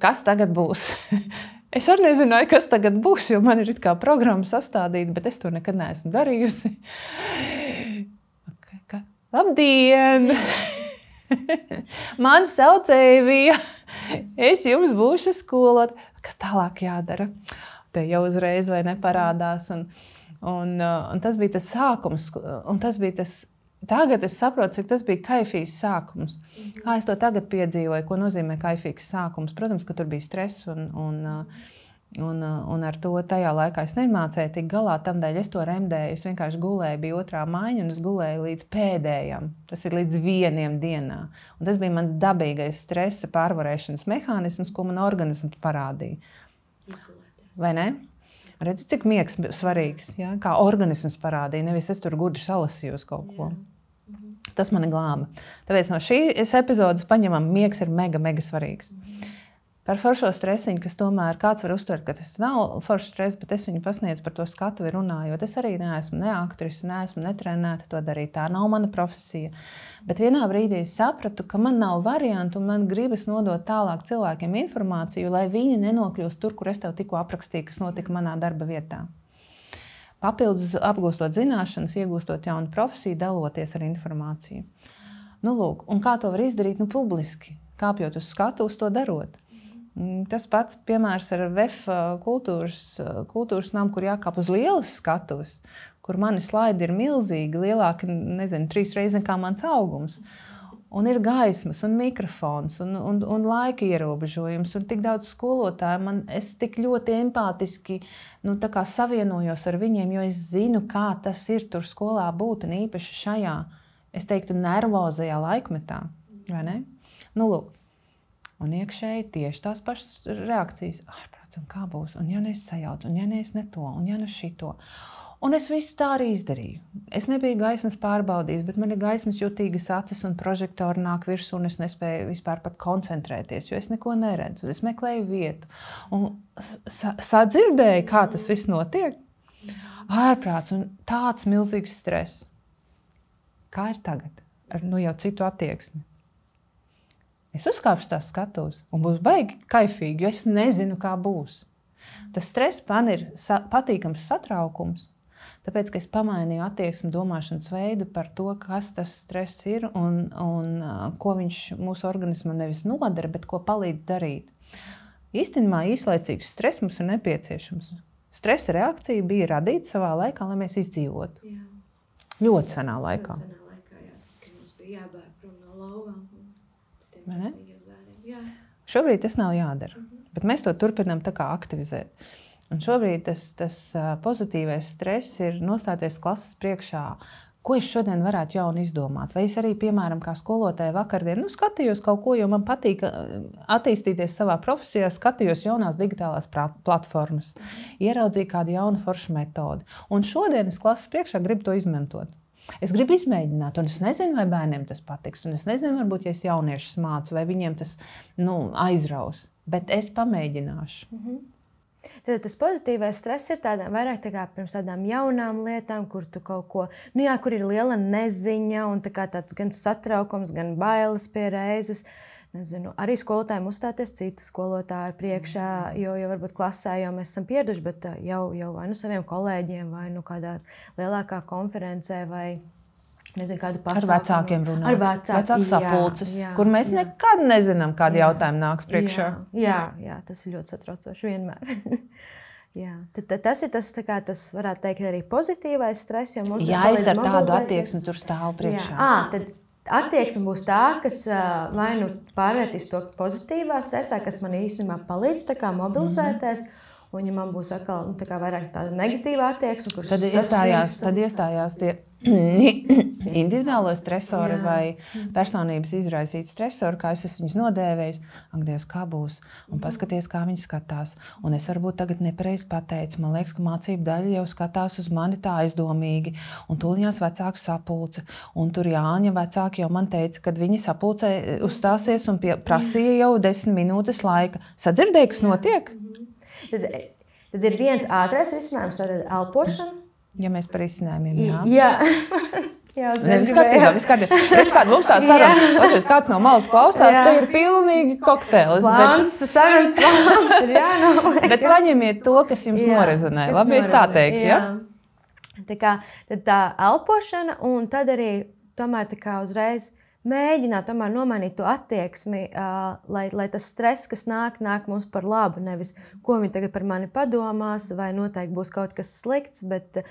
Kas tagad būs? Es arī nezināju, kas tagad būs, jo man ir kā programma sastādīta, bet es to nekad neesmu darījusi. Okay, ka- Labdien! Man saucēja bija, es jums būšu skolot. Kas tālāk jādara? Te jau uzreiz vai neparādās. Un, uh, un tas bija tas sākums. Un tas bija tas, tagad es saprotu, cik tas bija kaifīgs sākums. Kā es to tagad piedzīvoju, ko nozīmē kaifīgs sākums. Protams, ka tur bija stress un, un, uh, Un, uh, un ar to tajā laikā es nemācīju tik galā. Tādēļ es to remdēju. Es vienkārši gulēju, bija otrā maiņa, un es gulēju līdz pēdējam. Tas ir līdz vienam dienā. Un tas bija mans dabīgais stresa pārvarēšanas mehānisms, ko man organisms parādīja. Vai ne? Redz, cik miegs bija svarīgs. Ja? Kā organisms parādīja, nevis es tur gudri salasīju kaut ko. Tas man glāba. Tāpēc no šīs epizodes paņemam, miegs ir mega, mega svarīgs. Par foršo stresiņu, kas tomēr kāds var uztvert, ka tas nav foršs stress, bet es viņu pasniedzu par to skatu, runājot. Es arī neesmu ne aktrise, neesmu netrenēta to darīt. Tā nav mana profesija. Bet vienā brīdī es sapratu, ka man nav variantu, un man gribas nodot tālāk cilvēkiem informāciju, lai viņi nenokļūst tur, kur es tev tikko aprakstīju, kas notika manā darba vietā. Papildus apgūstot zināšanas, iegūstot jaunu profesiju, daloties ar informāciju. Nu, lūk, kā to var izdarīt? Nu, publiski, kāpjot uz skatuves, to darot. Mm, Tas pats piemērs ar VF kultūras, kultūras namu, kur jākāp uz lielas skatuves, kur mani slaidi ir milzīgi, lielāki, nezinu, trīs reizes nekā mans augums. Un ir gaismas, un mikrofons, un, un, un laika ierobežojums, un tik daudz skolotāju. Man, es tik ļoti empātiski nu, savienojos ar viņiem, jo es zinu, kā tas ir tur skolā būt, un īpaši šajā, es teiktu, nervozajā laikmetā. Nu, lūk, Un iekšēji tieši tās pašas reakcijas. Ārprāts, un kā būs? Un ja es sajaucu, un ja es ne to, un ja nu šito. Un es visu tā arī izdarīju. Es nebiju gaismas pārbaudījis, bet man ir gaismas jutīgas acis, un prožektori nāk virsū, un es nespēju vispār pat koncentrēties, jo es neko neredzu. Es meklēju vietu, un sa sadzirdēju, kā tas viss notiek. Ārprāts, un tāds milzīgs stress. Kā ir tagad? ar nu, jau citu attieksmi. Es uzkāpšu tās skatos, un būs baigi kaifīgi, jo es nezinu, kā būs. Tas stress man ir sa patīkams satraukums, tāpēc, ka es pamainīju attieksmi, domāšanas veidu par to, kas tas stress ir un, un ko viņš mūsu organismam nevis nodara, bet ko palīdz darīt. Īstenībā īslaicīgs stress mums ir nepieciešams. Stresa reakcija bija radīta savā laikā, lai mēs izdzīvotu. Jā. Ļoti senā laikā. Ļoti senā laikā jā, kad mums bija jābēg prom no lauvām. Šobrīd tas nav jādara, mm -hmm. bet mēs to turpinām aktivizēt. Un šobrīd tas, tas pozitīvais stress ir nostāties klases priekšā, Ko es šodien varētu jaunu izdomāt? Vai es arī, piemēram, kā skolotāja vakardien, nu, skatījos kaut ko, jo man patīk attīstīties savā profesijā, skatījos jaunās digitālās platformas, ieraudzīju kādu jaunu foršu metodi. Un šodien es klases priekšā gribu to izmantot. Es gribu izmēģināt, un es nezinu, vai bērniem tas patiks. Es nezinu, varbūt, ja es jauniešus mācu, vai viņiem tas nu, aizraus. Bet es pamēģināšu. Mm -hmm. Tad tas pozitīvais stress ir tādām, vairāk tā pirms tādām jaunām lietām, kur tu kaut ko, nu jā, kur ir liela neziņa un tā tāds gan satraukums, gan bailes pie reizes. Nezinu, arī skolotājiem uzstāties citu skolotāju priekšā, jo, jo varbūt klasē jau mēs esam pieraduši, bet jau, jau vai nu saviem kolēģiem, vai nu kādā lielākā konferencē, vai Nezinu, kādu pasākumu. Ar vecākiem runāt. Ar vecākiem. Vecāku sapulces, jā, jā, kur mēs jā. nekad nezinām, kādi jā, jautājumi nāks priekšā. Jā, jā, jā tas ir ļoti satraucoši vienmēr. jā, tad, tad tas ir tas, kā, tas, varētu teikt, arī pozitīvais stress. Jā, es ar tādu attieksmi tur stāvu priekšā. Jā. À, tad attieksme būs tā, kas vai nu pārvērtīs to pozitīvā stresā, kas man īstenībā palīdz mobilizēties. Mm -hmm. Un, ja man būs atkal nu, tā vairāk tāda negatīva attieksme, kurš tad iestājās, tad iestājās tie individuālo stresori Jā. vai personības izraisīti stresori, kā es viņus nodēvēju. Ak, Dievs, kā būs? Un paskaties, kā viņi skatās. Un es varbūt tagad nepareizi pateicu. Man liekas, ka mācību daļa jau skatās uz mani tā aizdomīgi. Un tuliņās vecāku sapulce. Un tur Jāņa vecāki jau man teica, ka viņi sapulcē uzstāsies un pie, prasīja jau desmit minūtes laika. Sadzirdēja, kas notiek? Jā. Tad, tad ir viens ātrais risinājums, tad elpošana. Ja mēs par izcinājumiem jā. jā. Jā, Nevis kārtībā, viss kārtībā. Redz, kāda mums tā saruna. Pasies, kāds no malas klausās, jā. te ir pilnīgi kokteils. Plāns, bet... sarunas plāns ir jānoliek. bet paņemiet to, kas jums jā, norezinē. Kas Labi, es tā teiktu, jā. ja? Tā kā tā elpošana un tad arī tomēr tā kā uzreiz mēģināt tomēr nomainīt to attieksmi, uh, lai, lai tas stress, kas nāk, nāk mums par labu. Nevis, ko viņi tagad par mani padomās, vai noteikti būs kaut kas slikts, bet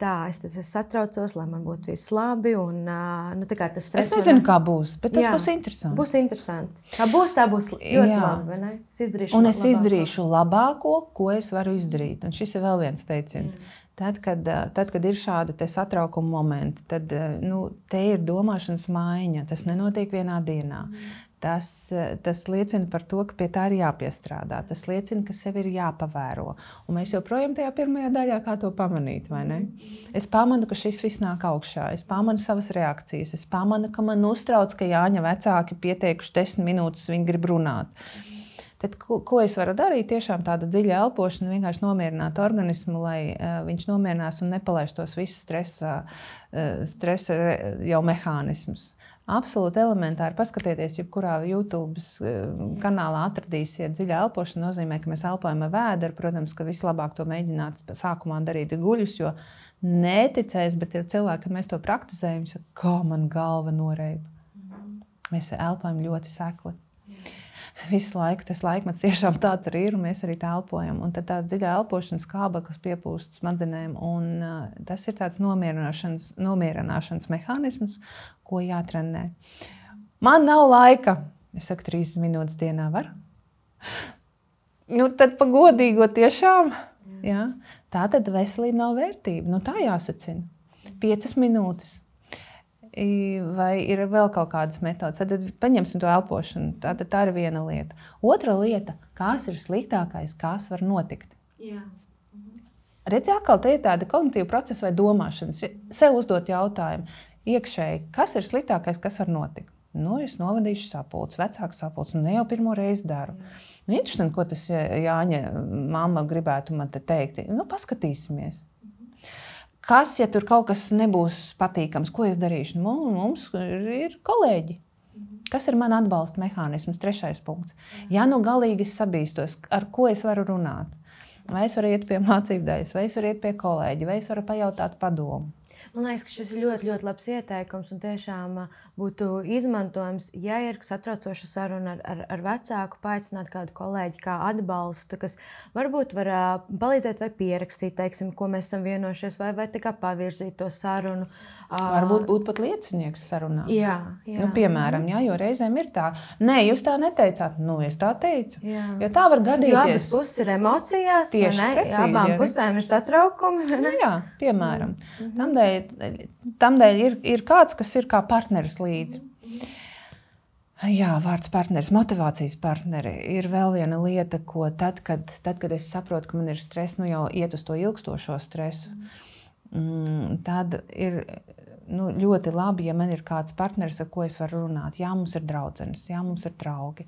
tā, es, es satraucos, lai man būtu viss labi. Un, uh, nu, tas stress, es nezinu, man... kā būs, bet tas jā, būs interesanti. Būs interesanti. Kā būs, tā būs ļoti jā. labi. Es izdarīšu, un es labāko. izdarīšu labāko, ko es varu izdarīt. Un šis ir vēl viens teiciens. Jā. Tad, kad, tad, kad ir šādi satraukuma momenti, tad nu, te ir domāšanas maiņa. Tas nenotiek vienā dienā. Mm. Tas, tas liecina par to, ka pie tā ir jāpiestrādā. Tas liecina, ka sev ir jāpavēro. Un mēs joprojām tajā pirmajā daļā, kā to pamanīt. Es pamanu, ka šis viss nāk augšā. Es pamanu savas reakcijas. Es pamanu, ka man uztrauc, ka Jāņa vecāki pieteikuši desmit minūtes, viņi grib runāt. Mm. Tad, ko, ko es varu darīt? Tiešām tāda dziļa elpošana, vienkārši nomierināt organismu, lai uh, viņš nomierinās un nepalaiž tos visus stresa, uh, stresa jau mehānismus. Absolūti elementāri paskatieties, jebkurā YouTube kanālā atradīsiet dziļu elpošanu. Tas nozīmē, ka mēs elpojam ar vēdru. Protams, ka vislabāk to mēģināt sākumā darīt guļus, jo neticēs, bet ir cilvēki, kad mēs to praktizējam, saka, kā man galva noreiba. Mēs elpojam ļoti sekli visu laiku tas laikmets tiešām tāds arī ir, un mēs arī telpojam. Un tad tā dziļā elpošanas kābeklis piepūst smadzenēm, un uh, tas ir tāds nomierināšanas, nomierināšanas mehānisms, ko jātrenē. Man nav laika. Es saku, trīs minūtes dienā var. Nu, tad pagodīgo tiešām. Jā. Tā tad veselība nav vērtība. Nu, tā jāsacina. Piecas minūtes vai ir vēl kaut kādas metodas. Tad paņemsim to elpošanu. Tā, tā ir viena lieta. Otra lieta, kas ir sliktākais, kas var notikt. Jā. Mhm. Redziet, atkal te ir tāda kognitīva procesa vai domāšanas. Sev uzdot jautājumu iekšēji, kas ir sliktākais, kas var notikt. Nu, es novadīšu sapulci, vecāku sapulci, nu, ne jau pirmo reizi daru. Nu, interesanti, ko tas Jāņa mamma gribētu man te teikt. Nu, paskatīsimies. Kas, ja tur kaut kas nebūs patīkams, ko es darīšu? Nu, mums ir kolēģi. Kas ir mans atbalsta mehānisms? Trešais punkts. Ja nu galīgi es sabīstos, ar ko es varu runāt? Vai es varu iet pie mācību daļas, vai es varu iet pie kolēģa, vai es varu pajautāt padomu. Man liekas, ka šis ir ļoti, ļoti labs ieteikums un tiešām būtu izmantojams, ja ir satraucoša saruna ar, ar, ar vecāku, paaicināt kādu kolēģi kā atbalstu, kas varbūt var palīdzēt vai pierakstīt, teiksim, ko mēs esam vienojušies, vai, vai pavirzīt to sarunu. Uh, Varbūt būt pat liecinieks sarunā. Jā, jā. Nu, piemēram, jā, jo reizēm ir tā, nē, jūs tā neteicāt, nu, es tā teicu. Jā. Jo tā var gadīties. Jo abas puses ir emocijās, tieši precīzi, abām jā, pusēm ir satraukumi. Nu, jā, piemēram. Mm -hmm. Tamdēļ, tamdēļ ir, ir kāds, kas ir kā partneris līdzi. Jā, vārds partneris, motivācijas partneri ir vēl viena lieta, ko tad, kad, tad, kad es saprotu, ka man ir stress, nu jau iet uz to ilgstošo stresu, mm, tad ir nu, ļoti labi, ja man ir kāds partneris, ar ko es varu runāt. Jā, mums ir draudzenes, jā, mums ir draugi.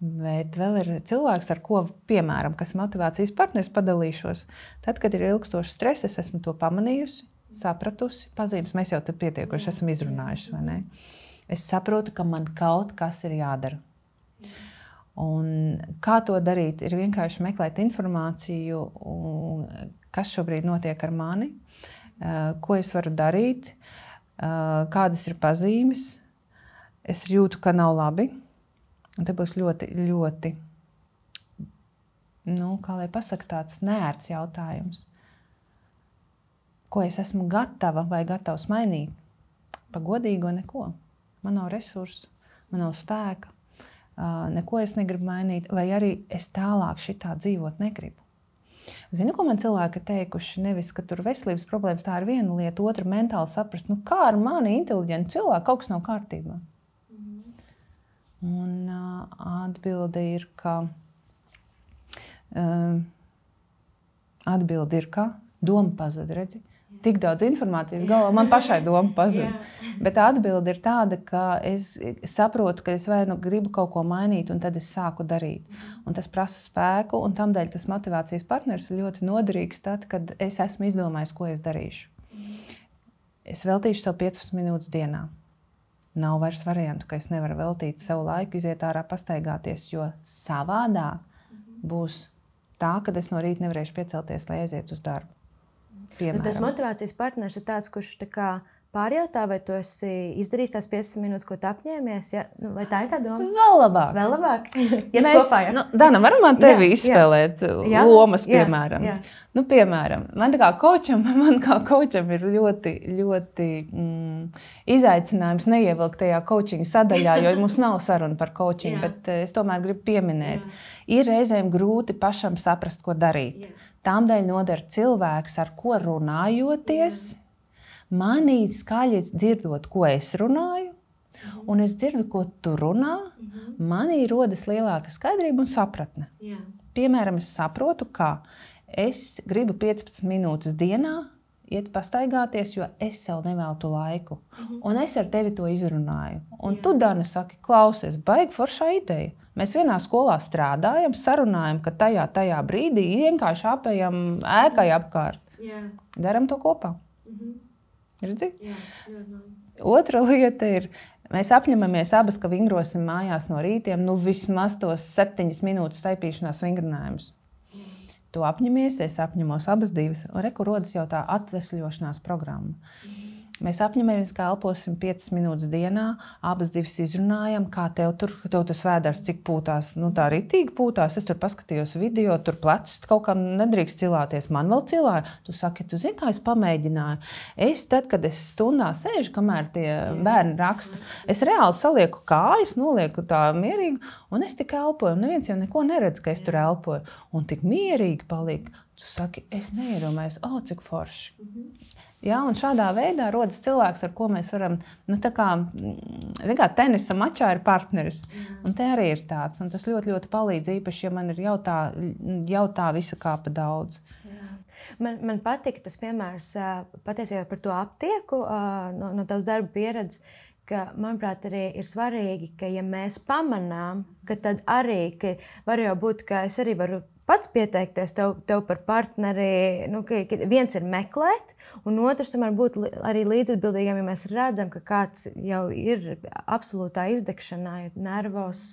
Bet vēl ir cilvēks, ar ko, piemēram, kas ir motivācijas partneris, padalīšos. Tad, kad ir ilgstošs stress, es esmu to pamanījusi, sapratusi, pazīmes. Mēs jau tur pietiekoši esam izrunājuši. Es saprotu, ka man kaut kas ir jādara. Un kā to darīt? Ir vienkārši meklēt informāciju, kas šobrīd notiek ar mani, ko es varu darīt. Uh, kādas ir pazīmes. Es jūtu, ka nav labi. Un te būs ļoti, ļoti, nu, kā lai pasakā, tāds nērts jautājums. Ko es esmu gatava vai gatavs mainīt? Pa godīgo neko. Man nav resursu, man nav spēka, neko es negribu mainīt, vai arī es tālāk šitā dzīvot negribu. Zinu, ko man cilvēki teikuši? Nevis, ka tur veselības problēmas tā ir viena lieta, otra mentāli saprast, nu, kā ar mani inteliģentu cilvēku kaut kas nav kārtībā. Un uh, atbilde ir, ka uh, atbilde ir, ka doma pazud, redzi? Tik daudz informācijas galvā, man pašai doma pazūd. Bet atbilde ir tāda, ka es saprotu, ka es vai nu gribu kaut ko mainīt, un tad es sāku darīt. Un tas prasa spēku, un tādēļ tas motivācijas partneris ir ļoti noderīgs tad, kad es esmu izdomājis, ko es darīšu. Es veltīšu sev 15 minūtes dienā. Nav vairs variantu, ka es nevaru veltīt savu laiku, iziet ārā, pastaigāties, jo savādāk būs tā, ka es no rīta nevarēšu piecelties, lai aizietu uz darbu. Nu, tas motivācijas partneris ir tāds, kurš tā kā pārjautā, vai tu esi izdarījis tās 15 minūtes, ko tu apņēmies. Ja? Nu, vai tā ir tā doma? Vēl labāk. Vēl labāk. ja Mēs, kopā, ja? nu, Dana, varam man tevi jā, izspēlēt jā. lomas, piemēram. Jā, jā. Nu, piemēram, man kā kočam, man kā kočam ir ļoti, ļoti mm, izaicinājums neievilkt tajā coaching sadaļā, jo mums nav saruna par coaching, bet eh, es tomēr gribu pieminēt. Jā. Ir reizēm grūti pašam saprast, ko darīt. Jā. Tādēļ noder cilvēks, ar ko runājoties, manī skaļi dzirdot, ko es runāju, un es dzirdu, ko tu runā. Manī rodas lielāka skaidrība un sapratne. Piemēram, es saprotu, ka es gribu 15 minūtes dienā iet pastaigāties, jo es sev neveltu laiku. Un es ar tevi to izrunāju. Un Jā. tu, Dana, saki, klausies, baigi forša ideja. Mēs vienā skolā strādājam, sarunājam, ka tajā, tajā brīdī vienkārši apējam ēkai apkārt. Jā. Daram to kopā. Mhm. Redzi? Jā, jā, jā. Otra lieta ir, mēs apņemamies abas, ka vingrosim mājās no rītiem, nu vismaz tos septiņas minūtes taipīšanās vingrinājumus. To apņemies, es apņemos abas divas, un rekur rodas jau tā atvesļošanās programma. Mhm. Mēs apņemamies, ka elposim 5 minūtes dienā, abas divas izrunājam, kā tev tur tev tas vēders, cik pūtās. Nu, tā ritīgi pūtās. Es tur paskatījos video, tur plecs kaut kā nedrīkst cilāties. Man vēl cilāja. Tu saki, tu zini, kā es pamēģināju. Es tad, kad es stundā sēžu, kamēr tie bērni raksta, es reāli salieku kājas, nolieku tā mierīgi, un es tikai elpoju. Neviens jau neko neredz, ka es tur elpoju. Un tik mierīgi palika. Tu saki, es neiedomājos, oh, cik forši. Mm -hmm. Ja, un šādā veidā rodas cilvēks, ar ko mēs varam, nu, tā kā, mm, kā tenisa mačā ir partneris. Un te arī ir tāds, un tas ļoti, ļoti palīdz, īpaši, ja man ir jau tā, jau tā visa kā pa daudz. Jā. Man, man patīk tas piemērs patiesībā par to aptieku no, no tavas darba pieredzes ka, manuprāt, arī ir svarīgi, ka, ja mēs pamanām, ka tad arī ka var jau būt, ka es arī varu pats pieteikties tev, tev par partneri. Nu, viens ir meklēt, un otrs tomēr būt arī līdzatbildīgam, ja mēs redzam, ka kāds jau ir absolūtā izdegšanā, nervos,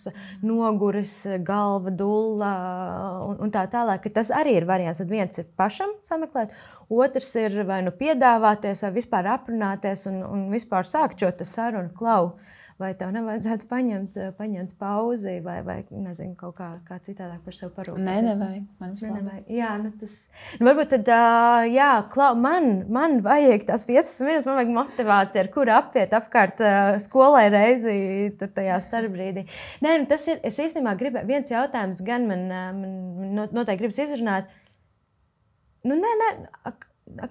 noguris, galva, dulla un, un tā tālāk. Tas arī ir variants. Tad viens ir pašam sameklēt, otrs ir vai nu piedāvāties, vai vispār aprunāties un, un vispār sākt šo sarunu klaudu vai tev nevajadzētu paņemt, eh, paņemt pauzi, vai, vai nezinu, kaut kā, kā citādāk par sevi parūpēties. Nē, nevajag. Man ne, nevajag. Jā, nu tas, nu varbūt tad, uh, jā, klau, man, man vajag tās 15 minūtes, man vajag motivāciju, ar kuru apiet apkārt uh, skolai reizi tur tajā starpbrīdī. Nē, nu tas ir, es īstenībā gribēju, viens jautājums gan man, man noteikti gribas izrunāt. Nu, nē, nē,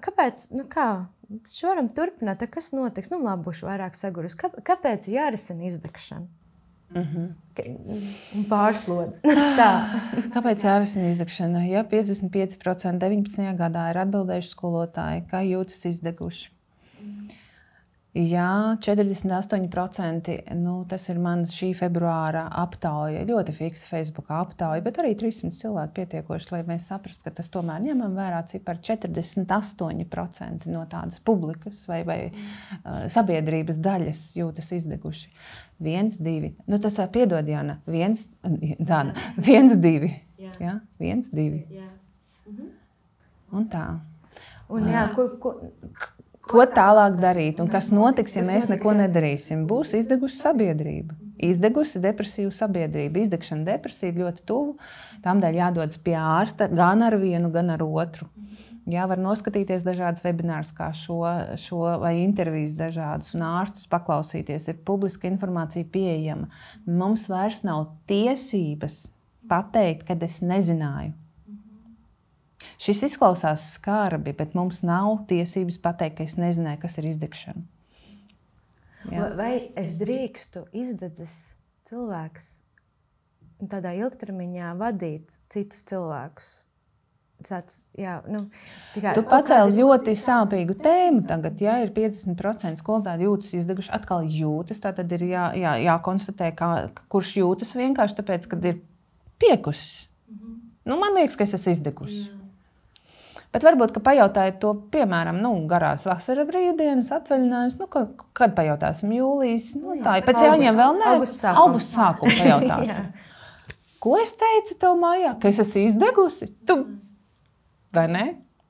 kāpēc, nu kā? Taču varam turpināt, kas notiks. Nu, labi, būšu vairāk sagurus. Kā, kāpēc jārisina izdegšana? Mm -hmm. Pārslodzi. Kāpēc jārisina izdegšana? Ja 55% 19. gadā ir atbildējuši skolotāji, kā jūtas izdeguši. Jā, 48%. Nu, tas ir mans šī februāra aptauja. Ļoti fiksa Facebook aptauja, bet arī 300 cilvēku pietiekoši, lai mēs saprastu, ka tas tomēr ņemam vērā cipari 48% no tādas publikas vai, vai uh, sabiedrības daļas jūtas izdeguši. Viens, divi. Nu, tas ir piedod, Jana. Viens, Dana. Viens, divi. Jā. Ja? Viens, divi. Jā. Mhm. Un tā. Un, jā, ko, ko, Ko tālāk darīt un kas notiks, ja mēs neko nedarīsim? Būs izdegusi sabiedrība. Izdegusi depresīva sabiedrība. Izdegšana depresija ļoti tuvu. Tādēļ jādodas pie ārsta gan ar vienu, gan ar otru. Jā, var noskatīties dažādas webinārus, kā šo, šo vai intervijas dažādas, un ārstus paklausīties. Ir publiska informācija pieejama. Mums vairs nav tiesības pateikt, kad es nezināju. Šis izklausās skarbi, bet mums nav tiesības pateikt, ka es nezināju, kas ir izdegšana. Jā. Vai es drīkstu izdedzis cilvēks tādā ilgtermiņā vadīt citus cilvēkus? Tāds, jā, nu, tikai, tu pacēli ļoti sāpīgu tēmu. Tagad, ja ir 50% skolotāji jūtas izdeguši, atkal jūtas. Tad ir jā, jā, jākonstatē, kā, kurš jūtas vienkārši tāpēc, ka ir piekusis. Mm -hmm. nu, man liekas, ka es esmu izdegusi. Jā. Bet varbūt, ka pajautājot to, piemēram, nu, garās vasaras brīvdienas, atvaļinājums, nu, kad, kad pajautāsim jūlijas, nu, jā, tā ir pēc jāņem vēl ne augusta sākuma. August sākuma pajautāsim. Ko es teicu tev mājā? Ka es esmu izdegusi? Tu, vai ne?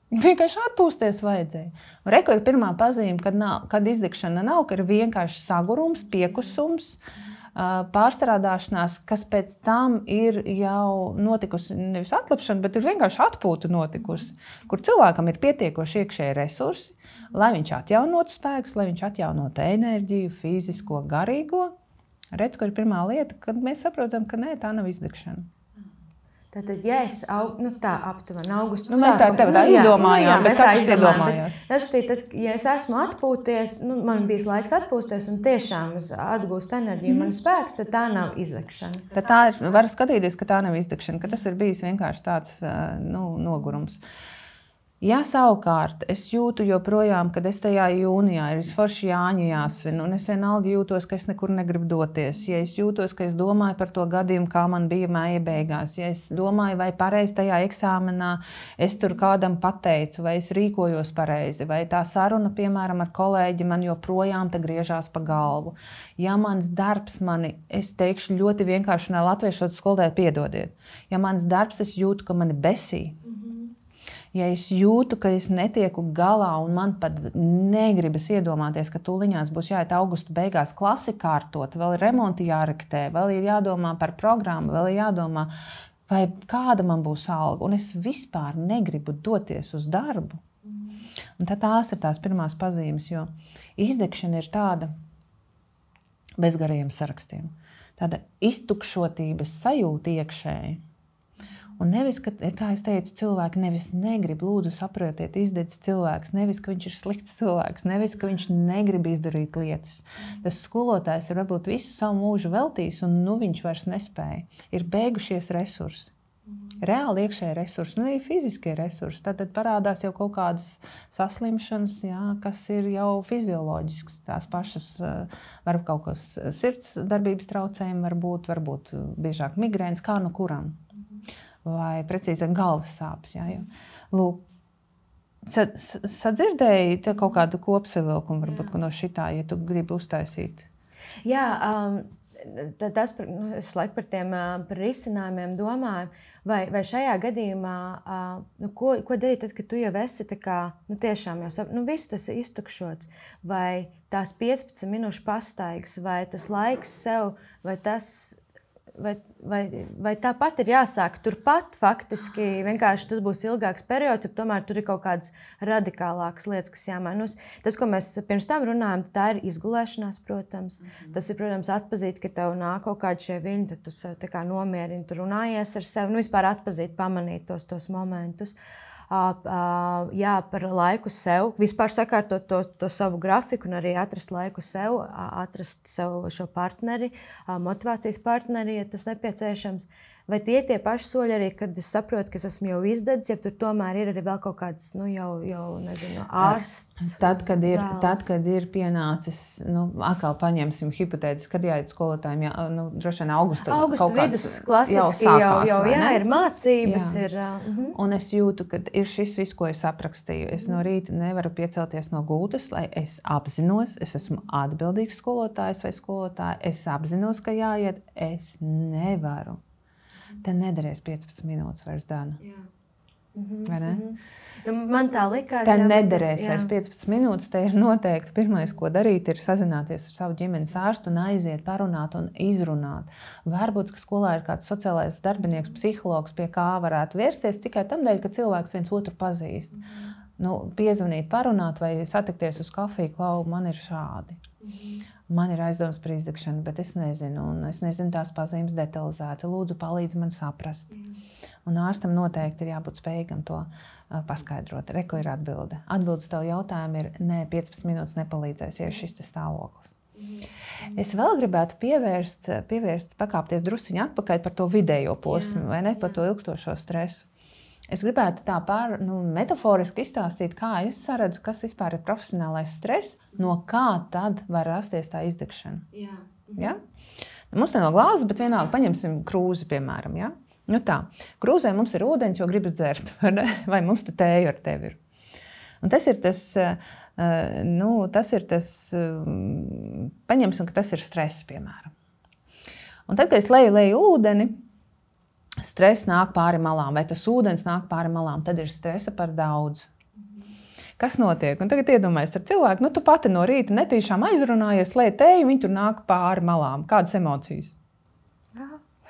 Vienkārši atpūsties vajadzēja. Ir pirmā pazīme, kad, nav, kad izdegšana nav, ka ir vienkārši sagurums, piekusums. Mm pārstrādāšanās, kas pēc tam ir jau notikusi nevis atlapšana, bet ir vienkārši atpūta notikusi, kur cilvēkam ir pietiekoši iekšēji resursi, lai viņš atjaunotu spēkus, lai viņš atjaunotu enerģiju, fizisko, garīgo. Redz, kur ir pirmā lieta, kad mēs saprotam, ka nē, tā nav izdegšana. Tātad, ja es aug, nu, tā aptuveni augustā nu, mēs tā, tā, tā iedomājāmies, nu, jā, tā iedomājāmies. Respektīvi, tad, ja es esmu atpūties, nu, man bija laiks atpūsties un tiešām atgūst enerģiju, mm. man spēks, tad tā nav izdegšana. Tad tā ir, var skatīties, ka tā nav izdegšana, ka tas ir bijis vienkārši tāds nu, nogurums. Uh, Ja savukārt es jūtu joprojām, kad es tajā jūnijā ir forši jāņa jāsvin, un es vienalga jūtos, ka es nekur negribu doties, ja es jūtos, ka es domāju par to gadījumu, kā man bija māja beigās, ja es domāju, vai pareizi tajā eksāmenā es tur kādam pateicu, vai es rīkojos pareizi, vai tā saruna, piemēram, ar kolēģi man joprojām griežās pa galvu. Ja mans darbs mani, es teikšu ļoti vienkārši, un latviešu skolotāji piedodiet, ja mans darbs es jūtu, ka mani besī ja es jūtu, ka es netieku galā un man pat negribas iedomāties, ka tūlīņās būs jāiet augusta beigās klasi kārtot, vēl ir remonti jārektē, vēl ir jādomā par programmu, vēl ir jādomā, vai kāda man būs alga, un es vispār negribu doties uz darbu. Un tad tās ir tās pirmās pazīmes, jo izdegšana ir tāda bez gariem sarakstiem. Tāda iztukšotības sajūta iekšēji, Un nevis, ka, kā jau teicu, cilvēki nevis negrib, lūdzu, saprotiet, izdedzis cilvēks, nevis, ka viņš ir slikts cilvēks, nevis, ka viņš negrib izdarīt lietas. Tas skolotājs ir varbūt visu savu mūžu veltījis, un nu viņš vairs nespēja. Ir beigušies resursi. Reāli iekšēji resursi, nu, arī fiziskie resursi. Tad, tad parādās jau kaut kādas saslimšanas, jā, kas ir jau fizioloģiskas. Tās pašas, eh, varbūt kaut kas sirds darbības traucējumi, varbūt, varbūt biežāk migrēns, kā nu kuram vai precīzāk galvas sāpes. Jā, jo, lūk, sadzirdēji kaut kādu kopsavilkumu varbūt, no šitā, ja tu gribi uztaisīt. Jā, um, tas, nu, es laikam par tiem par risinājumiem domāju, vai, vai šajā gadījumā, nu, ko, ko darīt, tad, kad tu jau esi kā, nu, tiešām jau nu, viss tas ir iztukšots, vai tās 15 minūšu pastaigas, vai tas laiks sev, vai tas vai, vai, vai tāpat ir jāsāk turpat, faktiski vienkārši tas būs ilgāks periods, tomēr tur ir kaut kādas radikālākas lietas, kas jāmaina. Tas, ko mēs pirms tam runājām, tā ir izgulēšanās, protams. Mm -hmm. Tas ir, protams, atpazīt, ka tev nāk kaut kādi šie viļņi, tad tu sev nomierini, tu runājies ar sevi, nu, vispār atpazīt, pamanīt tos, tos momentus. Uh, jā, par laiku sev, vispār sakārtot to, to savu grafiku un arī atrast laiku sev, atrast sev šo partneri, motivācijas partneri, ja tas nepieciešams. Vai tie ir tie paši soļi arī, kad es saprotu, ka es esmu jau izdedzis, ja tur tomēr ir arī vēl kaut kāds, nu, jau, jau nezinu, ārsts? Tad, kad ir, zāles. tad, kad ir pienācis, nu, atkal paņemsim hipotētiski, kad jāiet skolotājiem, jā, nu, droši vien augusta. Augusta vidus klasiski jau, sākās, jau, jau jā, ne? ir mācības. Jā. Ir, uh, uh -huh. Un es jūtu, ka ir šis viss, ko es aprakstīju. Es no rīta nevaru piecelties no gultas, lai es apzinos, es esmu atbildīgs skolotājs vai skolotāja. Es apzinos, ka jāiet, es nevaru tad nederēs 15 minūtes vairs dana. Vai ne? Mm -hmm. Nu, man tā likās, ka tā nederēs jā. vairs 15 minūtes. Te ir noteikti pirmais, ko darīt, ir sazināties ar savu ģimenes ārstu un aiziet, parunāt un izrunāt. Varbūt, ka skolā ir kāds sociālais darbinieks, psihologs, pie kā varētu vērsties tikai tam dēļ, ka cilvēks viens otru pazīst. Mm -hmm. nu, piezvanīt, parunāt vai satikties uz kafiju klaubu, man ir šādi. Mm -hmm. Man ir aizdoms par izdegšanu, bet es nezinu, un es nezinu tās pazīmes detalizēti. Lūdzu, palīdzi man saprast. Un ārstam noteikti ir jābūt spējīgam to uh, paskaidrot. Reko ir atbilde. Atbildes tev jautājumu ir, nē, 15 minūtes nepalīdzēs, ja ir šis stāvoklis. Es vēl gribētu pievērst, pievērst pakāpties druskuļi atpakaļ par to vidējo posmu, jā, vai ne par to ilgstošo stresu. Es gribētu tā pār, nu, metaforiski izstāstīt, kā es saredzu, kas vispār ir profesionālais stress, no kā tad var rasties tā izdegšana. Jā. Mhm. Ja? Nu, mums te no glāzes, bet vienalga paņemsim krūzi, piemēram. Ja? Nu tā, krūzē mums ir ūdens, jo gribas dzert, vai mums te tēju ar tevi ir. Un tas ir tas, eh, nu, tas ir tas, mm, paņemsim, ka tas ir stress, piemēram. Un tad, kad es leju, leju ūdeni, stress nāk pāri malām, vai tas ūdens nāk pāri malām, tad ir stresa par daudz. Kas notiek? Un tagad iedomājieties, ar cilvēku, nu, tu pati no rīta netīšām aizrunājies, lai teju, viņi tur nāk pāri malām. Kādas emocijas?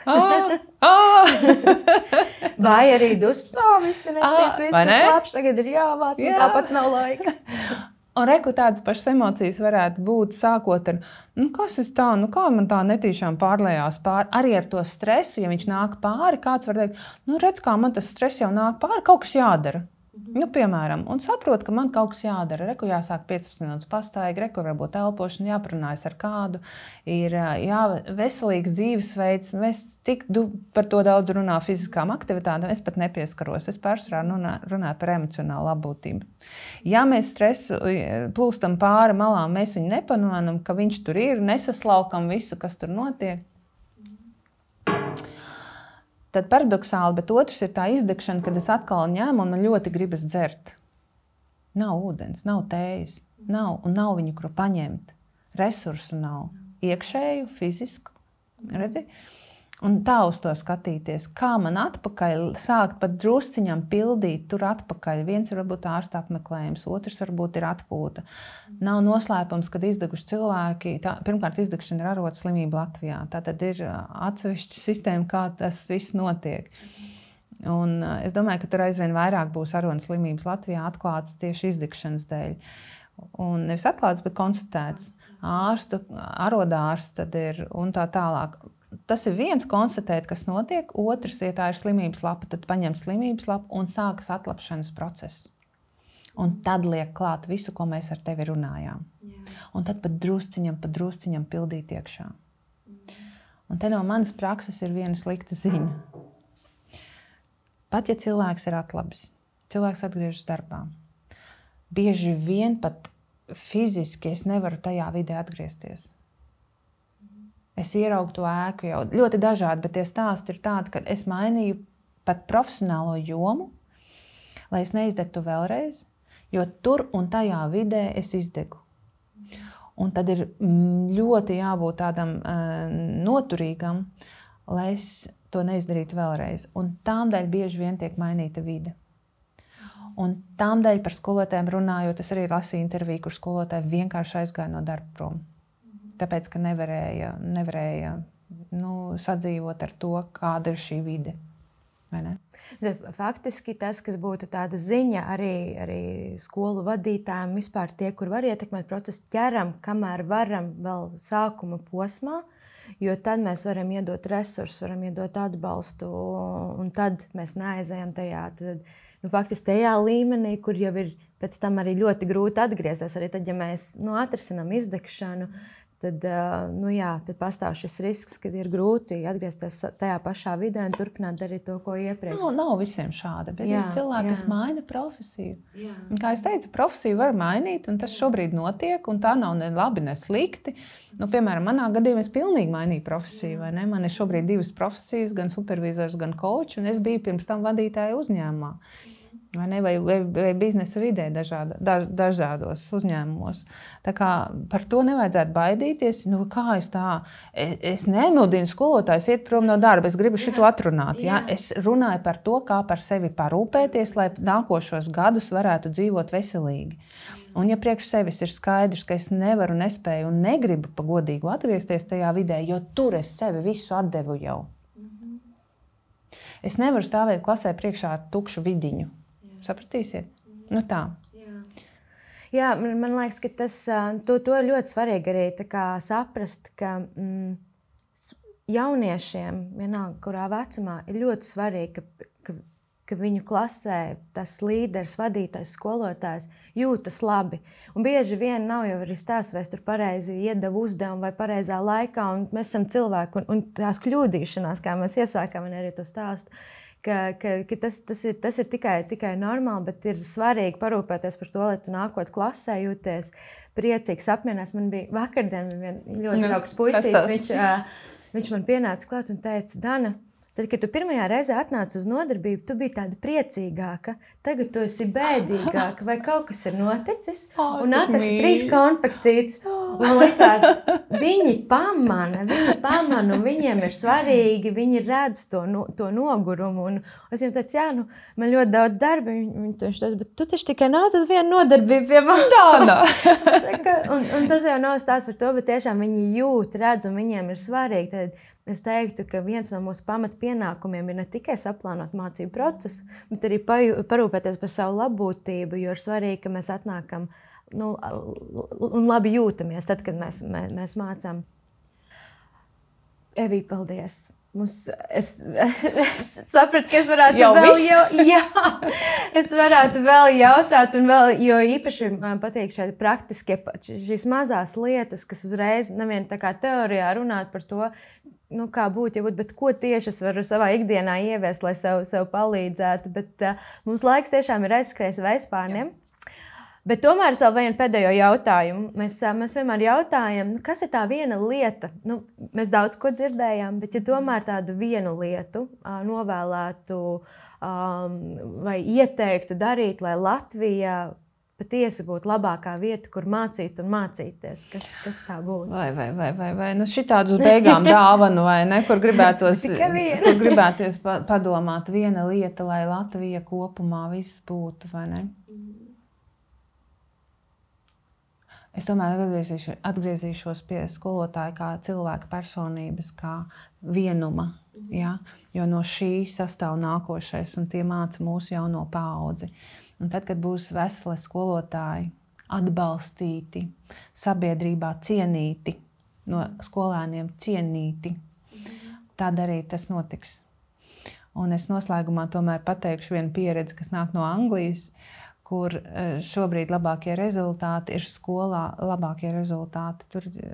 Ah, ah. vai arī dusmas, ah, viss ir netīrs, viss ir slapjš, tagad ir jāvāc, Jā. tāpat nav laika. Un reku tādas pašas emocijas varētu būt sākot ar, nu, kas ir tā, nu, kā man tā netīšām pārlējās pāri. Arī ar to stresu, ja viņš nāk pāri, kāds var teikt, nu, redz, kā man tas stress jau nāk pāri, kaut kas jādara. Nu, piemēram, un saprotu, ka man kaut kas jādara. Reku jāsāk 15 minūtes pastaigā, reku varbūt elpošana, jāparunājas ar kādu. Ir jā, veselīgs dzīvesveids. Mēs tik par to daudz runājam, fiziskām aktivitātēm. Es pat nepieskaros. Es pārsvarā runāju, par emocionālu labbūtību. Ja mēs stresu plūstam pāri malām, mēs viņu nepamanām, ka viņš tur ir, nesaslaukam visu, kas tur notiek. Tad paradoxāli, bet otrs ir tā izdegšana, kad es atkal ņēmu un man ļoti gribas dzert. Nav ūdens, nav tējas, nav un nav viņu, kur paņemt. Resursu nav. Iekšēju, fizisku. Redzi? Un tā uz to skatīties, kā man atpakaļ sākt pat drusciņām pildīt, tur atpakaļ. Viens ir varbūt ārsta apmeklējums, otrs varbūt ir atpūta. Nav noslēpums, kad izdeguši cilvēki, tā, pirmkārt, izdegšana ir arotas slimība Latvijā. Tā tad ir atsevišķa sistēma, kā tas viss notiek. Un es domāju, ka tur aizvien vairāk būs arotas slimības Latvijā atklātas tieši izdegšanas dēļ. Un nevis atklāts, bet konstatēts. Ārstu, arodārsts ir un tā tālāk Tas ir viens, konstatēt, kas notiek. Otrs, ja tā ir slimības lapa, tad paņem slimības lapu un sākas atlapšanas process. Un tad liek klāt visu, ko mēs ar tevi runājām. Jā. Un tad pat drusciņam, pat drusciņam pildīt iekšā. Mm. Un te no manas prakses ir viena slikta ziņa. Pat ja cilvēks ir atlabis, cilvēks atgriežas darbā, bieži vien pat fiziski es nevaru tajā vidē atgriezties. Es ieraugu to ēku jau ļoti dažādi, bet tie stāsti ir tādi, ka es mainīju pat profesionālo jomu, lai es neizdegtu vēlreiz, jo tur un tajā vidē es izdegu. Un tad ir mm, ļoti jābūt tādam uh, noturīgam, lai es to neizdarītu vēlreiz. Un tām dēļ bieži vien tiek mainīta vide. Un tām dēļ par skolotājiem runājot, es arī lasīju interviju, kur skolotāji vienkārši aizgāja no darba prom. Tāpēc, ka nevarēja, nevarēja nu, sadzīvot ar to, kāda ir šī vide. Faktiski tas, kas būtu tāda ziņa arī, arī skolu vadītājiem, vispār tie, kur var ietekmēt procesu, ķeram, kamēr varam, vēl sākuma posmā. Jo tad mēs varam iedot resursus, varam iedot atbalstu, un tad mēs neaizējām tajā. Tad, nu, faktiski tajā līmenī, kur jau ir pēc tam arī ļoti grūti atgriezties. Arī tad, ja mēs nu, atrisinām izdegšanu, tad, nu, jā, tad pastāv šis risks, ka ir grūti atgriezties tajā pašā vidē un turpināt darīt to, ko iepriekš. Nav, nav visiem šāda, bet jā, ir cilvēki, jā. kas maina profesiju. Jā. Un, kā jau teicu, profesiju var mainīt, un tas šobrīd notiek, un tā nav ne labi, ne slikti. Nu, piemēram, manā gadījumā es pilnīgi mainīju profesiju. Man ir šobrīd divas profesijas, gan supervizors, gan coach, un es biju pirms tam vadītāja uzņēmumā vai, ne, vai, vai, vai biznesa vidē, dažāda, daž, dažādos uzņēmumos. Tā kā par to nevajadzētu baidīties. Nu, kā es tā, es, es nemudinu skolotājus iet prom no darba, es gribu šo atrunāt. Ja? Es runāju par to, kā par sevi parūpēties, lai nākošos gadus varētu dzīvot veselīgi. Un, ja priekš sevis ir skaidrs, ka es nevaru, nespēju un negribu pagodīgi atgriezties tajā vidē, jo tur es sevi visu atdevu jau. Mhm. Es nevaru stāvēt klasē priekšā ar tukšu vidiņu. Sapratīsiet? Nu, tā. Jā, man, man liekas, ka tas to, to ļoti svarīgi arī saprast, ka mm, jauniešiem, vienalga kurā vecumā, ir ļoti svarīgi, ka, ka, ka viņu klasē tas līderis, vadītājs, skolotājs jūtas labi. Un bieži vien nav jau arī stāsts, vai es tur pareizi iedevu uzdevumu vai pareizā laikā, un mēs esam cilvēki, un, un tās kļūdīšanās, kā mēs iesākām arī to stāstu ka, ka, ka tas, tas, ir, tas ir tikai, tikai normāli, bet ir svarīgi parūpēties par to, lai tu nākot klasē jūties priecīgs, apmierināts. Man bija vakardien ļoti nu, jauks puisīts. Viņš, viņš man pienāca klāt un teica, Dana, Tad, kad tu pirmajā reizē atnāci uz nodarbību, tu biji tāda priecīgāka. Tagad tu esi bēdīgāka, vai kaut kas ir noticis. Oh, un atnesa trīs konfektītes. Man liekas, viņi pamana, viņi pamana, un viņiem ir svarīgi, viņi redz to, no, to nogurumu. Un es viņam teicu, jā, nu, man ļoti daudz darba. Viņi teica, bet tu taču tikai nāc uz vienu nodarbību pie manis. un, un tas jau nav stāsts par to, bet tiešām viņi jūt, redz, un viņiem ir svarīgi. Tad, Es teiktu, ka viens no mūsu pamatpienākumiem ir ne tikai saplānot mācību procesu, bet arī parūpēties par savu labbūtību, jo ir svarīgi, ka mēs atnākam nu, un labi jūtamies tad, kad mēs, mēs, mēs mācām. Evī, paldies! Mums, es, es sapratu, ka es varētu jau vēl, jau, jā, es varētu vēl jautāt, un vēl, jo īpaši man patīk šie praktiskie, šīs mazās lietas, kas uzreiz nevien tā kā teorijā runāt par to, nu, kā būtu, ja būtu, bet ko tieši es varu savā ikdienā ieviest, lai sev, sev palīdzētu. Bet uh, mums laiks tiešām ir aizskrējis veizpārniem. Bet tomēr vēl vienu pēdējo jautājumu. Mēs, mēs vienmēr jautājam, nu, kas ir tā viena lieta? Nu, mēs daudz ko dzirdējām, bet ja tomēr tādu vienu lietu novēlētu um, vai ieteiktu darīt, lai Latvija patiesi būtu labākā vieta, kur mācīt un mācīties. Kas, kas tā būtu? Vai, vai, vai, vai, vai. Nu, šī tāda uz beigām dāvana, vai ne? Kur gribētos, kur gribētos padomāt, viena lieta, lai Latvija kopumā viss būtu, vai ne? Es tomēr atgriezīšos, atgriezīšos pie skolotāja kā cilvēka personības, kā vienuma. Ja? Jo no šī sastāv nākošais, un tie māca mūsu jauno paudzi. Uh, Un tad, kad būs veseli skolotāji, atbalstīti, sabiedrībā cienīti, no skolēniem cienīti, tad arī tas notiks. Un es noslēgumā tomēr pateikšu vienu pieredzi, kas nāk no Anglijas, kur e, šobrīd labākie rezultāti ir skolā. Labākie rezultāti tur e,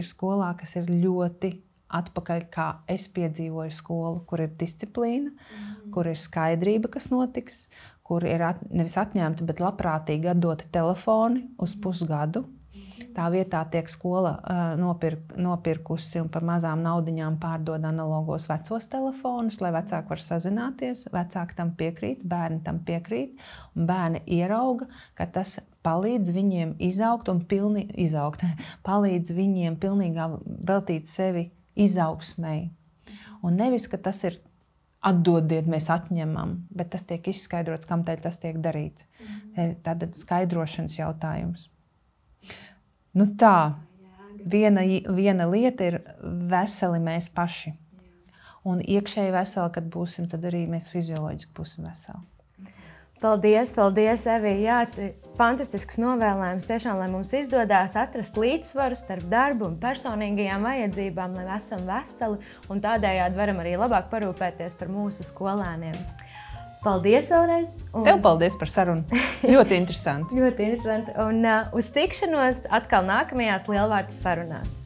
ir skolā, kas ir ļoti atpakaļ, kā es piedzīvoju skolu, kur ir disciplīna, mm. kur ir skaidrība, kas notiks, kur ir at, nevis atņemti, bet labprātīgi atdoti telefoni uz pusgadu, Tā vietā tiek skola uh, nopirk, nopirkusi un par mazām naudiņām pārdod analogos vecos telefonus, lai vecāki var sazināties. Vecāki tam piekrīt, bērni tam piekrīt, un bērni ierauga, ka tas palīdz viņiem izaugt un pilni, izaugt, palīdz viņiem pilnībā veltīt sevi izaugsmēji. Un nevis, ka tas ir atdodiet, mēs atņemam, bet tas tiek izskaidrots, kam tas tiek darīts. Mm. Tad ir skaidrošanas jautājums. Nu tā, viena, viena lieta ir veseli mēs paši. Un iekšēji veseli, kad būsim, tad arī mēs fizioloģiski būsim veseli. Paldies, paldies, Evija. Jā, fantastisks novēlējums. Tiešām, lai mums izdodas atrast līdzsvaru starp darbu un personīgajām vajadzībām, lai esam veseli un tādējādi varam arī labāk parūpēties par mūsu skolēniem. Paldies vēlreiz! Un... Tev paldies par sarunu. Ļoti interesanti. ļoti interesanti. Un uh, uz tikšanos atkal nākamajās lielvārdu sarunās.